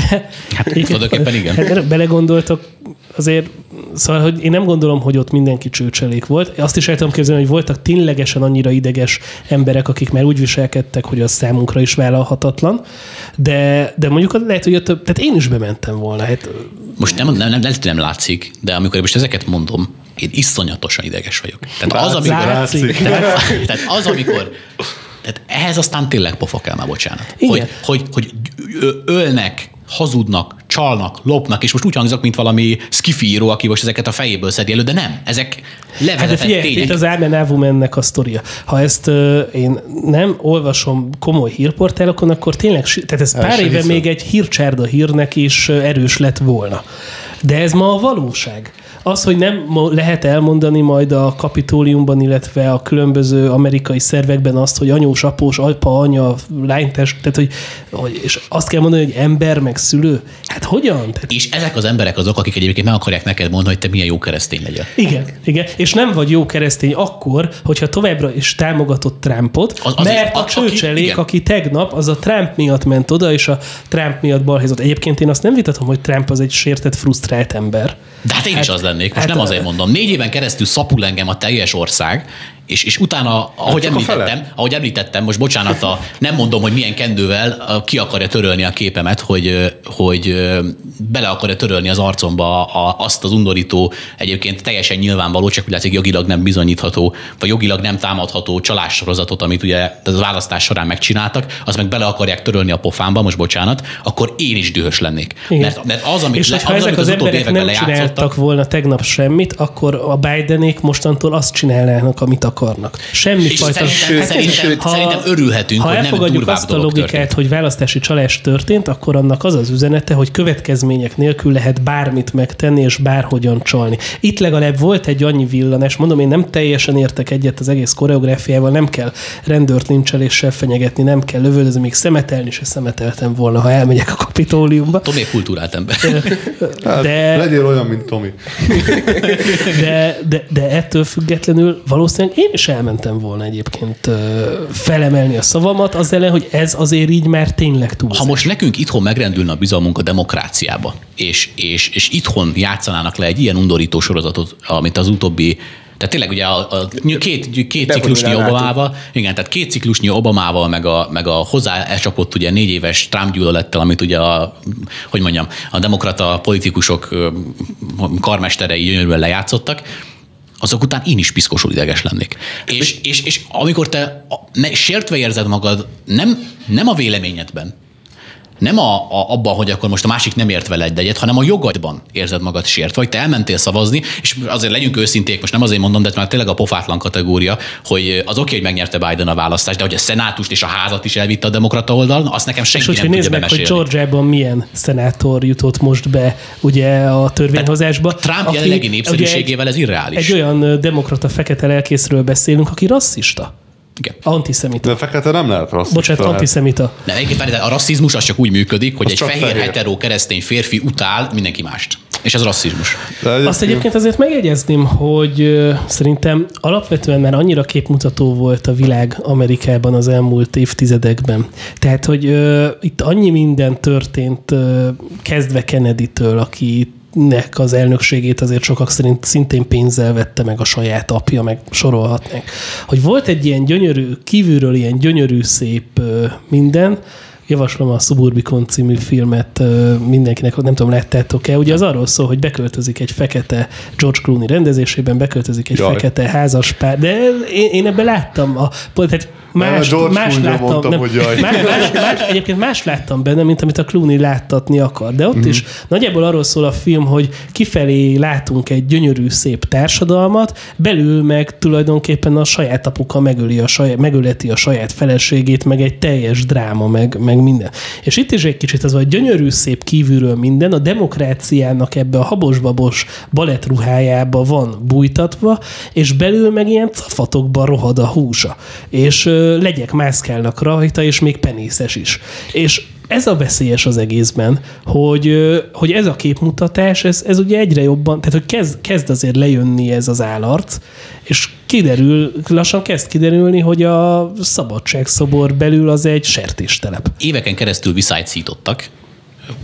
Hát, tulajdonképpen igen. Hát, erre belegondoltok, azért, szóval, hogy én nem gondolom, hogy ott mindenki csőcselék volt. Azt is el tudom képzelni, hogy voltak ténylegesen annyira ideges emberek, akik már úgy viselkedtek, hogy az számunkra is vállalhatatlan, de, de mondjuk lehet, hogy a több, tehát én is bementem volna. Hát, most nem, nem, nem, lehet, nem látszik, de amikor most ezeket mondom, én iszonyatosan ideges vagyok. Tehát az, amikor, látszik. tehát, tehát az, amikor tehát ehhez aztán tényleg pofa kell már, bocsánat. Igen. Hogy, hogy, hogy ölnek, hazudnak, csalnak, lopnak, és most úgy hangzok, mint valami skifíró, aki most ezeket a fejéből szedi elő, de nem. Ezek Hát de levezetett figyelj, tények. itt az Ámen Avumennek a sztoria. Ha ezt uh, én nem olvasom komoly hírportálokon, akkor tényleg, tehát ez pár éve hiszem. még egy hírcsárda hírnek is ö, erős lett volna. De ez ma a valóság. Az, hogy nem lehet elmondani majd a kapitóliumban, illetve a különböző amerikai szervekben azt, hogy anyós, após, apa, anya, lánytest, tehát hogy, hogy, és azt kell mondani, hogy ember, meg szülő. Hát hogyan? Tehát És ezek az emberek azok, akik egyébként meg akarják neked mondani, hogy te milyen jó keresztény legyél. Igen, igen. És nem vagy jó keresztény akkor, hogyha továbbra is támogatott Trumpot, Az- az, mert a, a- csőcselék, aki, aki tegnap, az a Trump miatt ment oda, és a Trump miatt balhézott. Egyébként én azt nem vitatom, hogy Trump az egy sértett, frusztrált ember. De hát én hát, is az lennék, most hát nem azért mondom. Négy éven keresztül szapul engem a teljes ország, és, és utána, ahogy fele. említettem, ahogy említettem, most bocsánat, a, nem mondom, hogy milyen kendővel ki akarja törölni a képemet, hogy, hogy bele akarja törölni az arcomba a, azt az undorító, egyébként teljesen nyilvánvaló, csak úgy látszik jogilag nem bizonyítható, vagy jogilag nem támadható csalássorozatot, amit ugye a választás során megcsináltak, azt meg bele akarják törölni a pofámba, most bocsánat, akkor én is dühös lennék. Igen. Mert, mert az, amit, és le, az, ezek amit az, az emberek években nem lejátszottak, csináltak volna tegnap semmit, akkor a Bidenék mostantól azt csinálnának, amit akarnak. Semmi fajta... szerintem, Hát szerintem, sőt, ha- szerintem örülhetünk, ha hogy nem elfogadjuk durvább azt a logikát, történt. hogy választási csalás történt, akkor annak az az üzenete, hogy következmények nélkül lehet bármit megtenni, és bárhogyan csalni. Itt legalább volt egy annyi villanás, mondom, én nem teljesen értek egyet az egész koreográfiával, nem kell rendőrt nincseléssel fenyegetni, nem kell lövöldözni, még szemetelni se szemeteltem volna, ha elmegyek a kapitóliumba. Tomé kultúrált ember. Hát, De- Legyél olyan, mint Tomi. De, de, de ettől függetlenül valószínűleg én is elmentem volna egyébként felemelni a szavamat, az ellen, hogy ez azért így már tényleg túl. Ha most nekünk itthon megrendülne a bizalmunk a demokráciába, és, és, és itthon játszanának le egy ilyen undorító sorozatot, amit az utóbbi tehát tényleg ugye a, a két, két ciklusnyi Obamával, igen, tehát két ciklusnyi Obamával, meg a, meg a hozzá elcsapott ugye négy éves Trump gyűlölettel, amit ugye a, hogy mondjam, a demokrata politikusok karmesterei gyönyörűen lejátszottak, azok után én is piszkosul ideges lennék. És, és, és amikor te sértve érzed magad, nem, nem a véleményedben, nem a, a, abban, hogy akkor most a másik nem ért vele egy egyet, hanem a jogadban érzed magad sértve, vagy te elmentél szavazni, és azért legyünk őszinték, most nem azért mondom, de már tényleg a pofátlan kategória, hogy az oké, hogy megnyerte Biden a választást, de hogy a szenátust és a házat is elvitte a demokrata oldalon, azt nekem senki és nem tudja meg, hogy Georgiában milyen szenátor jutott most be ugye a törvényhozásba. Tehát Trump jelenlegi népszerűségével ez irreális. Egy olyan demokrata fekete lelkészről beszélünk, aki rasszista. Igen. Antiszemita. De fekete nem lehet rasszista. Bocsánat, lehet. antiszemita. De egyébként a rasszizmus az csak úgy működik, hogy az egy fehér, fehér hetero keresztény férfi utál mindenki mást. És ez rasszizmus. Egyébként... Azt egyébként azért megjegyezném, hogy szerintem alapvetően már annyira képmutató volt a világ Amerikában az elmúlt évtizedekben. Tehát, hogy itt annyi minden történt, kezdve Kennedy-től, aki nek az elnökségét azért sokak szerint szintén pénzzel vette meg a saját apja, meg sorolhatnánk. Hogy volt egy ilyen gyönyörű, kívülről ilyen gyönyörű, szép minden, javaslom a Suburbicon című filmet mindenkinek, nem tudom, láttátok-e, ugye az arról szól, hogy beköltözik egy fekete George Clooney rendezésében, beköltözik egy Jaj. fekete házaspár, de én, én ebben láttam, a, tehát más, más láttam. Mondtam, nem, hogy jaj. Más, más, más, egyébként más láttam benne, mint amit a Clooney láttatni akar. De ott mm-hmm. is nagyjából arról szól a film, hogy kifelé látunk egy gyönyörű, szép társadalmat, belül meg tulajdonképpen a saját apuka megöli a saját, megöleti a saját feleségét, meg egy teljes dráma, meg, meg minden. És itt is egy kicsit az a gyönyörű, szép kívülről minden, a demokráciának ebbe a habos-babos balettruhájába van bújtatva, és belül meg ilyen cafatokban rohad a húsa. És legyek mászkálnak rajta, és még penészes is. És ez a veszélyes az egészben, hogy, hogy ez a képmutatás, ez, ez ugye egyre jobban, tehát hogy kezd, kezd azért lejönni ez az állarc, és kiderül, lassan kezd kiderülni, hogy a szabadságszobor belül az egy sertéstelep. Éveken keresztül viszálycítottak,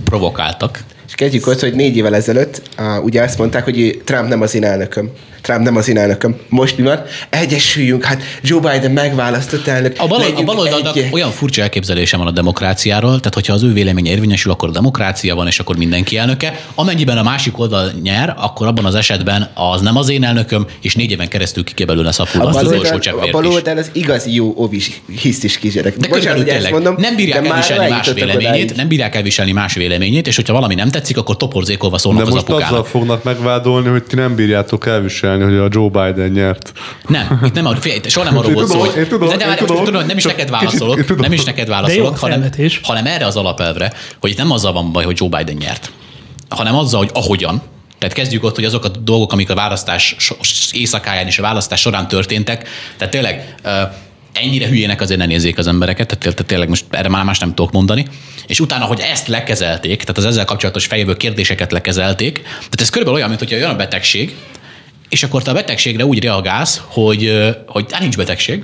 provokáltak. És kezdjük ott, hogy négy évvel ezelőtt uh, ugye azt mondták, hogy Trump nem az én elnököm. Trump nem az én elnököm. Most mi van? Egyesüljünk, hát Joe Biden megválasztott elnök. A, bal, a baloldalnak egy... olyan furcsa elképzelése van a demokráciáról, tehát hogyha az ő vélemény érvényesül, akkor a demokrácia van, és akkor mindenki elnöke. Amennyiben a másik oldal nyer, akkor abban az esetben az nem az én elnököm, és négy éven keresztül ki kell belőle szapulva azt az utolsó A baloldal az igazi jó ovis hisztis kisgyerek. De Bocsánat, tényleg, mondom, nem bírják elviselni más véleményét, nem bírják elviselni más véleményét, és hogyha valami nem tetszik, akkor toporzékolva szólnak De az most apukának. azzal fognak megvádolni, hogy ti nem bírjátok elviselni, hogy a Joe Biden nyert. Nem, itt nem, fél, soha nem arról volt szó, hogy... Tudom, de, de, tudom, tudom, nem is neked válaszolok, kicsit, nem is neked válaszolok, hanem, hanem erre az alapelvre, hogy itt nem azzal van baj, hogy Joe Biden nyert, hanem azzal, hogy ahogyan, tehát kezdjük ott, hogy azok a dolgok, amik a választás éjszakáján és a választás során történtek, tehát tényleg ennyire hülyének azért ne nézzék az embereket, tehát, tehát tényleg most erre már más nem tudok mondani. És utána, hogy ezt lekezelték, tehát az ezzel kapcsolatos fejéből kérdéseket lekezelték, tehát ez körülbelül olyan, mint hogyha jön a betegség, és akkor te a betegségre úgy reagálsz, hogy, hogy hát nincs betegség.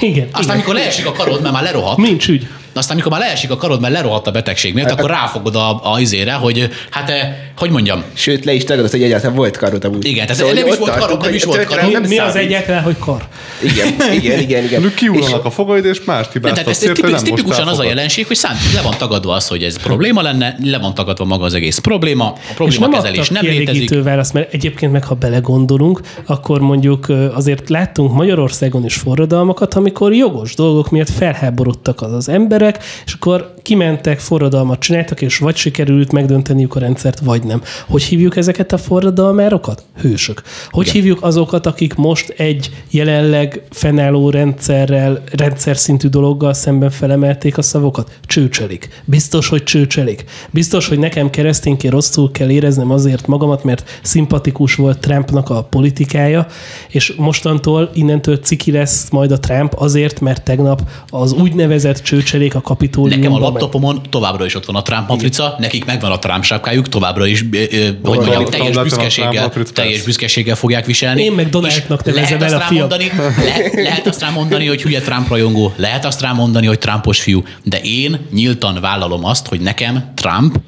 Igen. Aztán, igen. amikor leesik a karod, mert már lerohadt. Nincs ügy. Aztán, amikor már leesik a karod, mert lerohadt a betegség miatt, akkor ráfogod a, a izére, hogy hát, hogy mondjam. Sőt, le is tagadod, hogy egyáltalán volt karod amúgy. Igen, tehát szóval nem is volt karod, nem is volt karod. Nem mi az egyetlen, hogy kar? Igen, igen, igen. igen. Kiúlanak a fogaid, és más hibáztat. Ez, tipikusan az a jelenség, hogy szám, le van tagadva az, hogy ez probléma lenne, le van tagadva maga az egész probléma, a probléma kezelés nem létezik. választ, mert egyébként meg ha belegondolunk, akkor mondjuk azért láttunk Magyarországon is forradalmakat, amikor jogos dolgok miatt felháborodtak az, az emberek, és akkor kimentek, forradalmat csináltak, és vagy sikerült megdönteniük a rendszert, vagy nem. Hogy hívjuk ezeket a forradalmárokat? Hősök. Hogy Igen. hívjuk azokat, akik most egy jelenleg fennálló rendszerrel, rendszer szintű dologgal szemben felemelték a szavokat? Csőcselik. Biztos, hogy csőcselik. Biztos, hogy nekem keresztényként rosszul kell éreznem azért magamat, mert szimpatikus volt Trumpnak a politikája, és mostantól innentől ciki lesz majd a Trump azért, mert tegnap az úgynevezett csőcselék, a kapitóliumban. Nekem a meg- laptopomon továbbra is ott van a Trump matrica, nekik megvan a Trump sapkájuk, továbbra is, ö, ö, hogy mondjam, teljes büszkeséggel, teljes büszkeséggel fogják viselni. Én meg Donaldnak nevezem lehet el a fiam. rámondani, le, lehet azt rám mondani, hogy hülye Trump rajongó, lehet azt rám mondani, hogy Trumpos fiú, de én nyíltan vállalom azt, hogy nekem Trump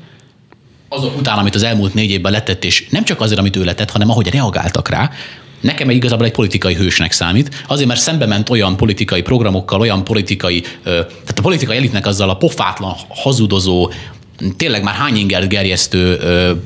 azok után, amit az elmúlt négy évben letett, és nem csak azért, amit ő letett, hanem ahogy reagáltak rá, nekem egy igazából egy politikai hősnek számít, azért, mert szembe ment olyan politikai programokkal, olyan politikai, tehát a politikai elitnek azzal a pofátlan, hazudozó, tényleg már hány ingert gerjesztő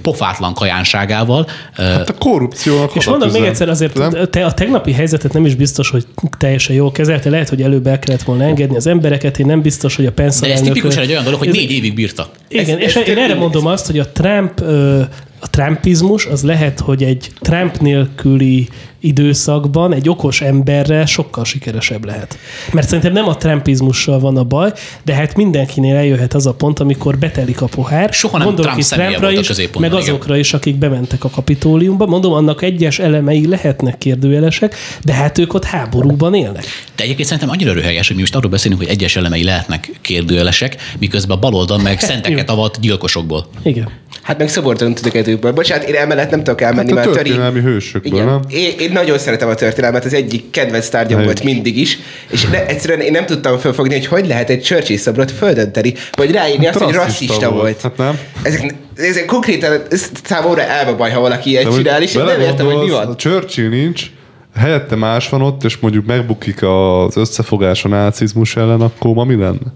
pofátlan kajánságával. Hát a korrupciónak És mondom még egyszer, azért Nem? te a tegnapi helyzetet nem is biztos, hogy teljesen jól kezelte. Lehet, hogy előbb el kellett volna engedni az embereket. Én nem biztos, hogy a Pence de ez tipikusan egy olyan dolog, hogy Ez- négy évig bírta. Igen, Ez- és ez én erre mondom azt, hogy a Trump, ö, a Trumpizmus az lehet, hogy egy Trump nélküli időszakban egy okos emberre sokkal sikeresebb lehet. Mert szerintem nem a Trumpizmussal van a baj, de hát mindenkinél eljöhet az a pont, amikor betelik a pohár. Soha nem Gondolok Trump Trumpra is, meg igen. azokra is, akik bementek a kapitóliumba. Mondom, annak egyes elemei lehetnek kérdőjelesek, de hát ők ott háborúban élnek. De egyébként szerintem annyira röhelyes, hogy mi most arról beszélünk, hogy egyes elemei lehetnek kérdőjelesek, miközben a baloldal meg szenteket avat gyilkosokból. Igen. Hát meg szoborton tudok edőkből. Bocsánat, én emellett nem tudok elmenni, Hát a mert Töri... történelmi hősökből, Igen. nem? Én, én, nagyon szeretem a történelmet, az egyik kedvenc tárgyam volt mindig is, és ne, egyszerűen én nem tudtam felfogni, hogy hogy lehet egy Churchill szobrot földönteni, vagy ráírni azt, hogy rasszista volt. volt. Hát nem? Ezek, ezek konkrétan ez számomra elme baj, ha valaki ilyet De csinál, és nem értem, hogy mi van. A Churchill nincs, helyette más van ott, és mondjuk megbukik az összefogás a nácizmus ellen, akkor ma mi lenne?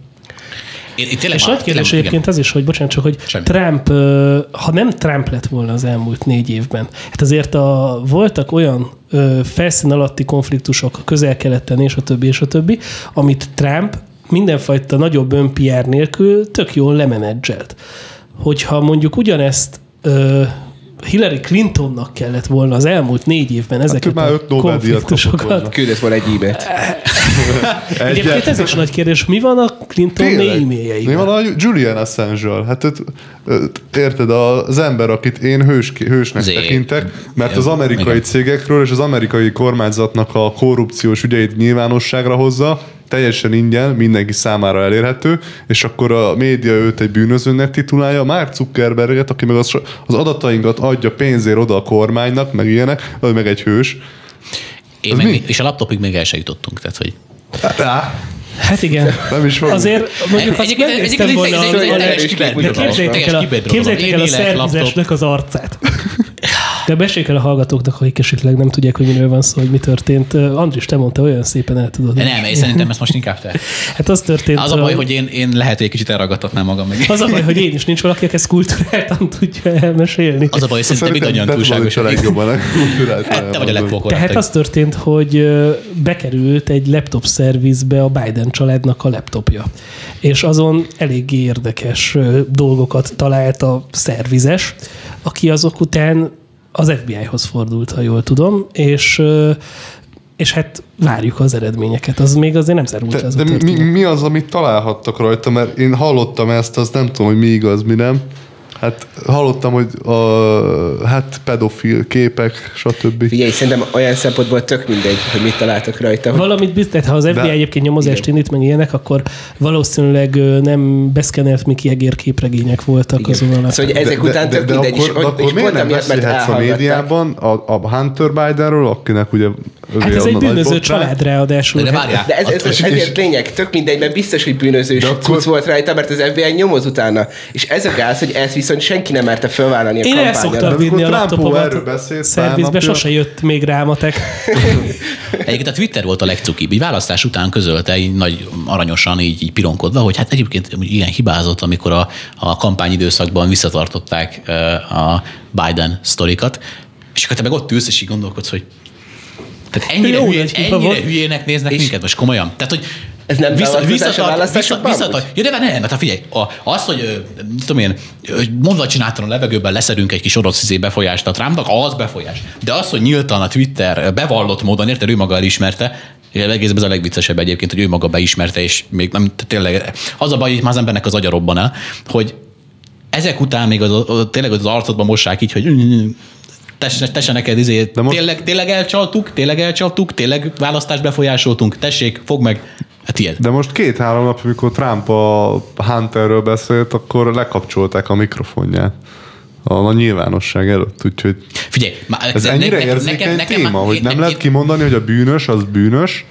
Én, én tényleg És már- nagy kérdés tényleg- egyébként az is, hogy bocsánat, csak hogy Semmi. Trump, ha nem Trump lett volna az elmúlt négy évben, hát azért a, voltak olyan ö, felszín alatti konfliktusok a közel-keleten és a többi és a többi, amit Trump mindenfajta nagyobb ön-PR nélkül tök jól lemenedzselt. Hogyha mondjuk ugyanezt ö, Hillary Clintonnak kellett volna az elmúlt négy évben ezeket ő már a öt konfliktusokat. Küldött volna egy e-mailt. Egyébként ez is nagy kérdés, mi van a Clinton Tényleg? Mi e-mailjeiben? van a Julian Assange-al? Hát öt, öt, érted, az ember, akit én hős, hősnek Zé. tekintek, mert az amerikai Igen. cégekről és az amerikai kormányzatnak a korrupciós ügyeit nyilvánosságra hozza, teljesen ingyen, mindenki számára elérhető, és akkor a média őt egy bűnözőnek titulálja, Mark Zuckerberget, aki meg az, az adatainkat adja pénzért oda a kormánynak, meg ilyenek, ő meg egy hős. Én meg, mi? és a laptopig még el se jutottunk. Tehát, hogy Á, Hát igen. nem is van. Azért mondjuk azt megnéztem volna egy- képzeljétek el, a, szervizesnek az arcát. De meséljük el a hallgatóknak, akik esetleg nem tudják, hogy miről van szó, hogy mi történt. Andris, te mondta, olyan szépen el tudod. De nem, én szerintem ezt most inkább te. Hát az történt. Az a baj, hogy én, én lehet, hogy egy kicsit elragadtatnám magam meg. az a baj, hogy én is nincs valaki, aki ezt kulturáltan tudja elmesélni. Az a baj, hogy szerintem mindannyian túlságos. a legjobban legkulturált Hát te vagy a Tehát legpokorabb. az történt, hogy bekerült egy laptop szervizbe a Biden családnak a laptopja. És azon eléggé érdekes dolgokat talált a szervizes, aki azok után az FBI-hoz fordult, ha jól tudom, és és hát várjuk az eredményeket. Az még azért nem zárult De, ez a de mi, történet. mi az, amit találhattak rajta? Mert én hallottam ezt, az nem tudom, hogy mi igaz, mi nem. Hát hallottam, hogy a, hát pedofil képek, stb. Figyelj, szerintem olyan szempontból tök mindegy, hogy mit találtak rajta. Valamit biztos, ha az FBI De- egyébként nyomozást Igen. indít meg ilyenek, akkor valószínűleg nem beszkenelt Mickey Egér képregények voltak Igen. azon a Szóval, hogy ezek de, után de, tök de, mindegy, akkor, és, akkor és miért nem beszélhetsz a médiában a, a Hunter Bidenről, akinek ugye Hát ez a egy bűnöző család ráadásul. De Hát- várjál, De ez, ez, És- ez, és- ezért lényeg, tök mindegy, mert biztos, hogy bűnözős De cucc akkor- volt rajta, mert az FBI nyomoz utána. És ez a gáz, hogy ezt viszont senki nem merte fölvállalni a Én el szoktam vinni a laptopomat szervizbe, sose jött még rámatek. Egyébként a Twitter volt a legcukibb. Így választás után közölte, így nagy aranyosan, így, így pironkodva, hogy hát egyébként ilyen hibázott, amikor a, a kampányidőszakban visszatartották a Biden sztorikat, és akkor te meg ott ülsz, és így gondolkodsz, hogy tehát ennyire, Jó hiba ennyire hülyének néznek És- minket most komolyan. Tehát, hogy Ez nem beavatkozás a visszatart, vissza, visszatart, ja, de nem, hát figyelj, a, az, hogy mit tudom én, ö, mondva csináltan a levegőben leszedünk egy kis orosz izé befolyást a Trumpnak, az befolyás. De az, hogy nyíltan a Twitter bevallott módon, érted, ő maga elismerte, és egészben ez a legviccesebb egyébként, hogy ő maga beismerte, és még nem, tényleg, az a baj, hogy már az embernek az agya robban el, hogy ezek után még az, az, tényleg az arcodban mossák így, hogy Tesse, tesse neked izé, most- tényleg, tényleg elcsaltuk, tényleg elcsaltuk, tényleg választást befolyásoltunk, tessék, fog meg, Hát ilyen. De most két-három nap, amikor Trump a Hunterről beszélt, akkor lekapcsolták a mikrofonját a, nyilvánosság előtt, úgyhogy Figyelj, ez ennyire érzékeny téma, hogy nem lehet kimondani, hogy a bűnös az bűnös,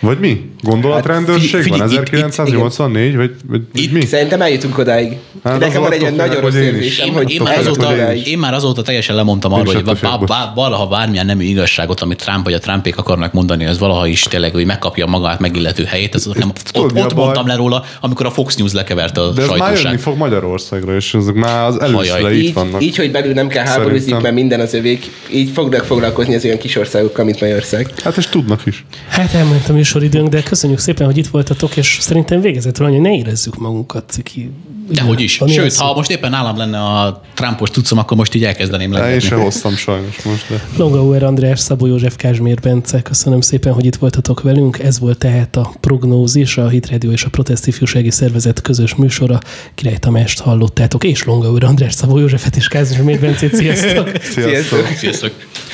vagy mi? Gondolatrendőrség Hát, van? figyelj, itt- itt- 1984? Vagy, vagy, vagy Itt- mi? Szerintem eljutunk odáig. Hát Nekem van egy attól nagyon rossz hogy én is. érzésem, Én, hogy én, már azóta, én már azóta teljesen lemondtam arról, is hogy valaha bármilyen nemű igazságot, amit Trump vagy a Trumpék akarnak mondani, az valaha is tényleg, hogy megkapja magát megillető helyét. Ez nem, ott, ott mondtam le róla, amikor a Fox News lekeverte a De ez már jönni fog Magyarországra, és ezek már az először itt Így, vannak. így, hogy belül nem kell háborúzni, mert minden az övék, így fognak foglalkozni az olyan kis országokkal, mint Magyarország. Hát és tudnak is. Hát elment a műsoridőnk, de köszönjük szépen, hogy itt voltatok, és szerintem végezetül annyi, ne érezzük magunkat ciki. Dehogy is. Sőt, ha most éppen nálam lenne a Trumpos tucom, akkor most így elkezdeném De én lenni. sem hoztam sajnos most, de Longauer András, Szabó József, Kázsmér Bence, köszönöm szépen, hogy itt voltatok velünk. Ez volt tehát a prognózis, a Hit Radio és a Protest Ifjúsági Szervezet közös műsora. Király Tamást hallottátok, és Longauer András, Szabó Józsefet és Kázsmér Bencét. Sziasztok! sziasztok! Sziasztok!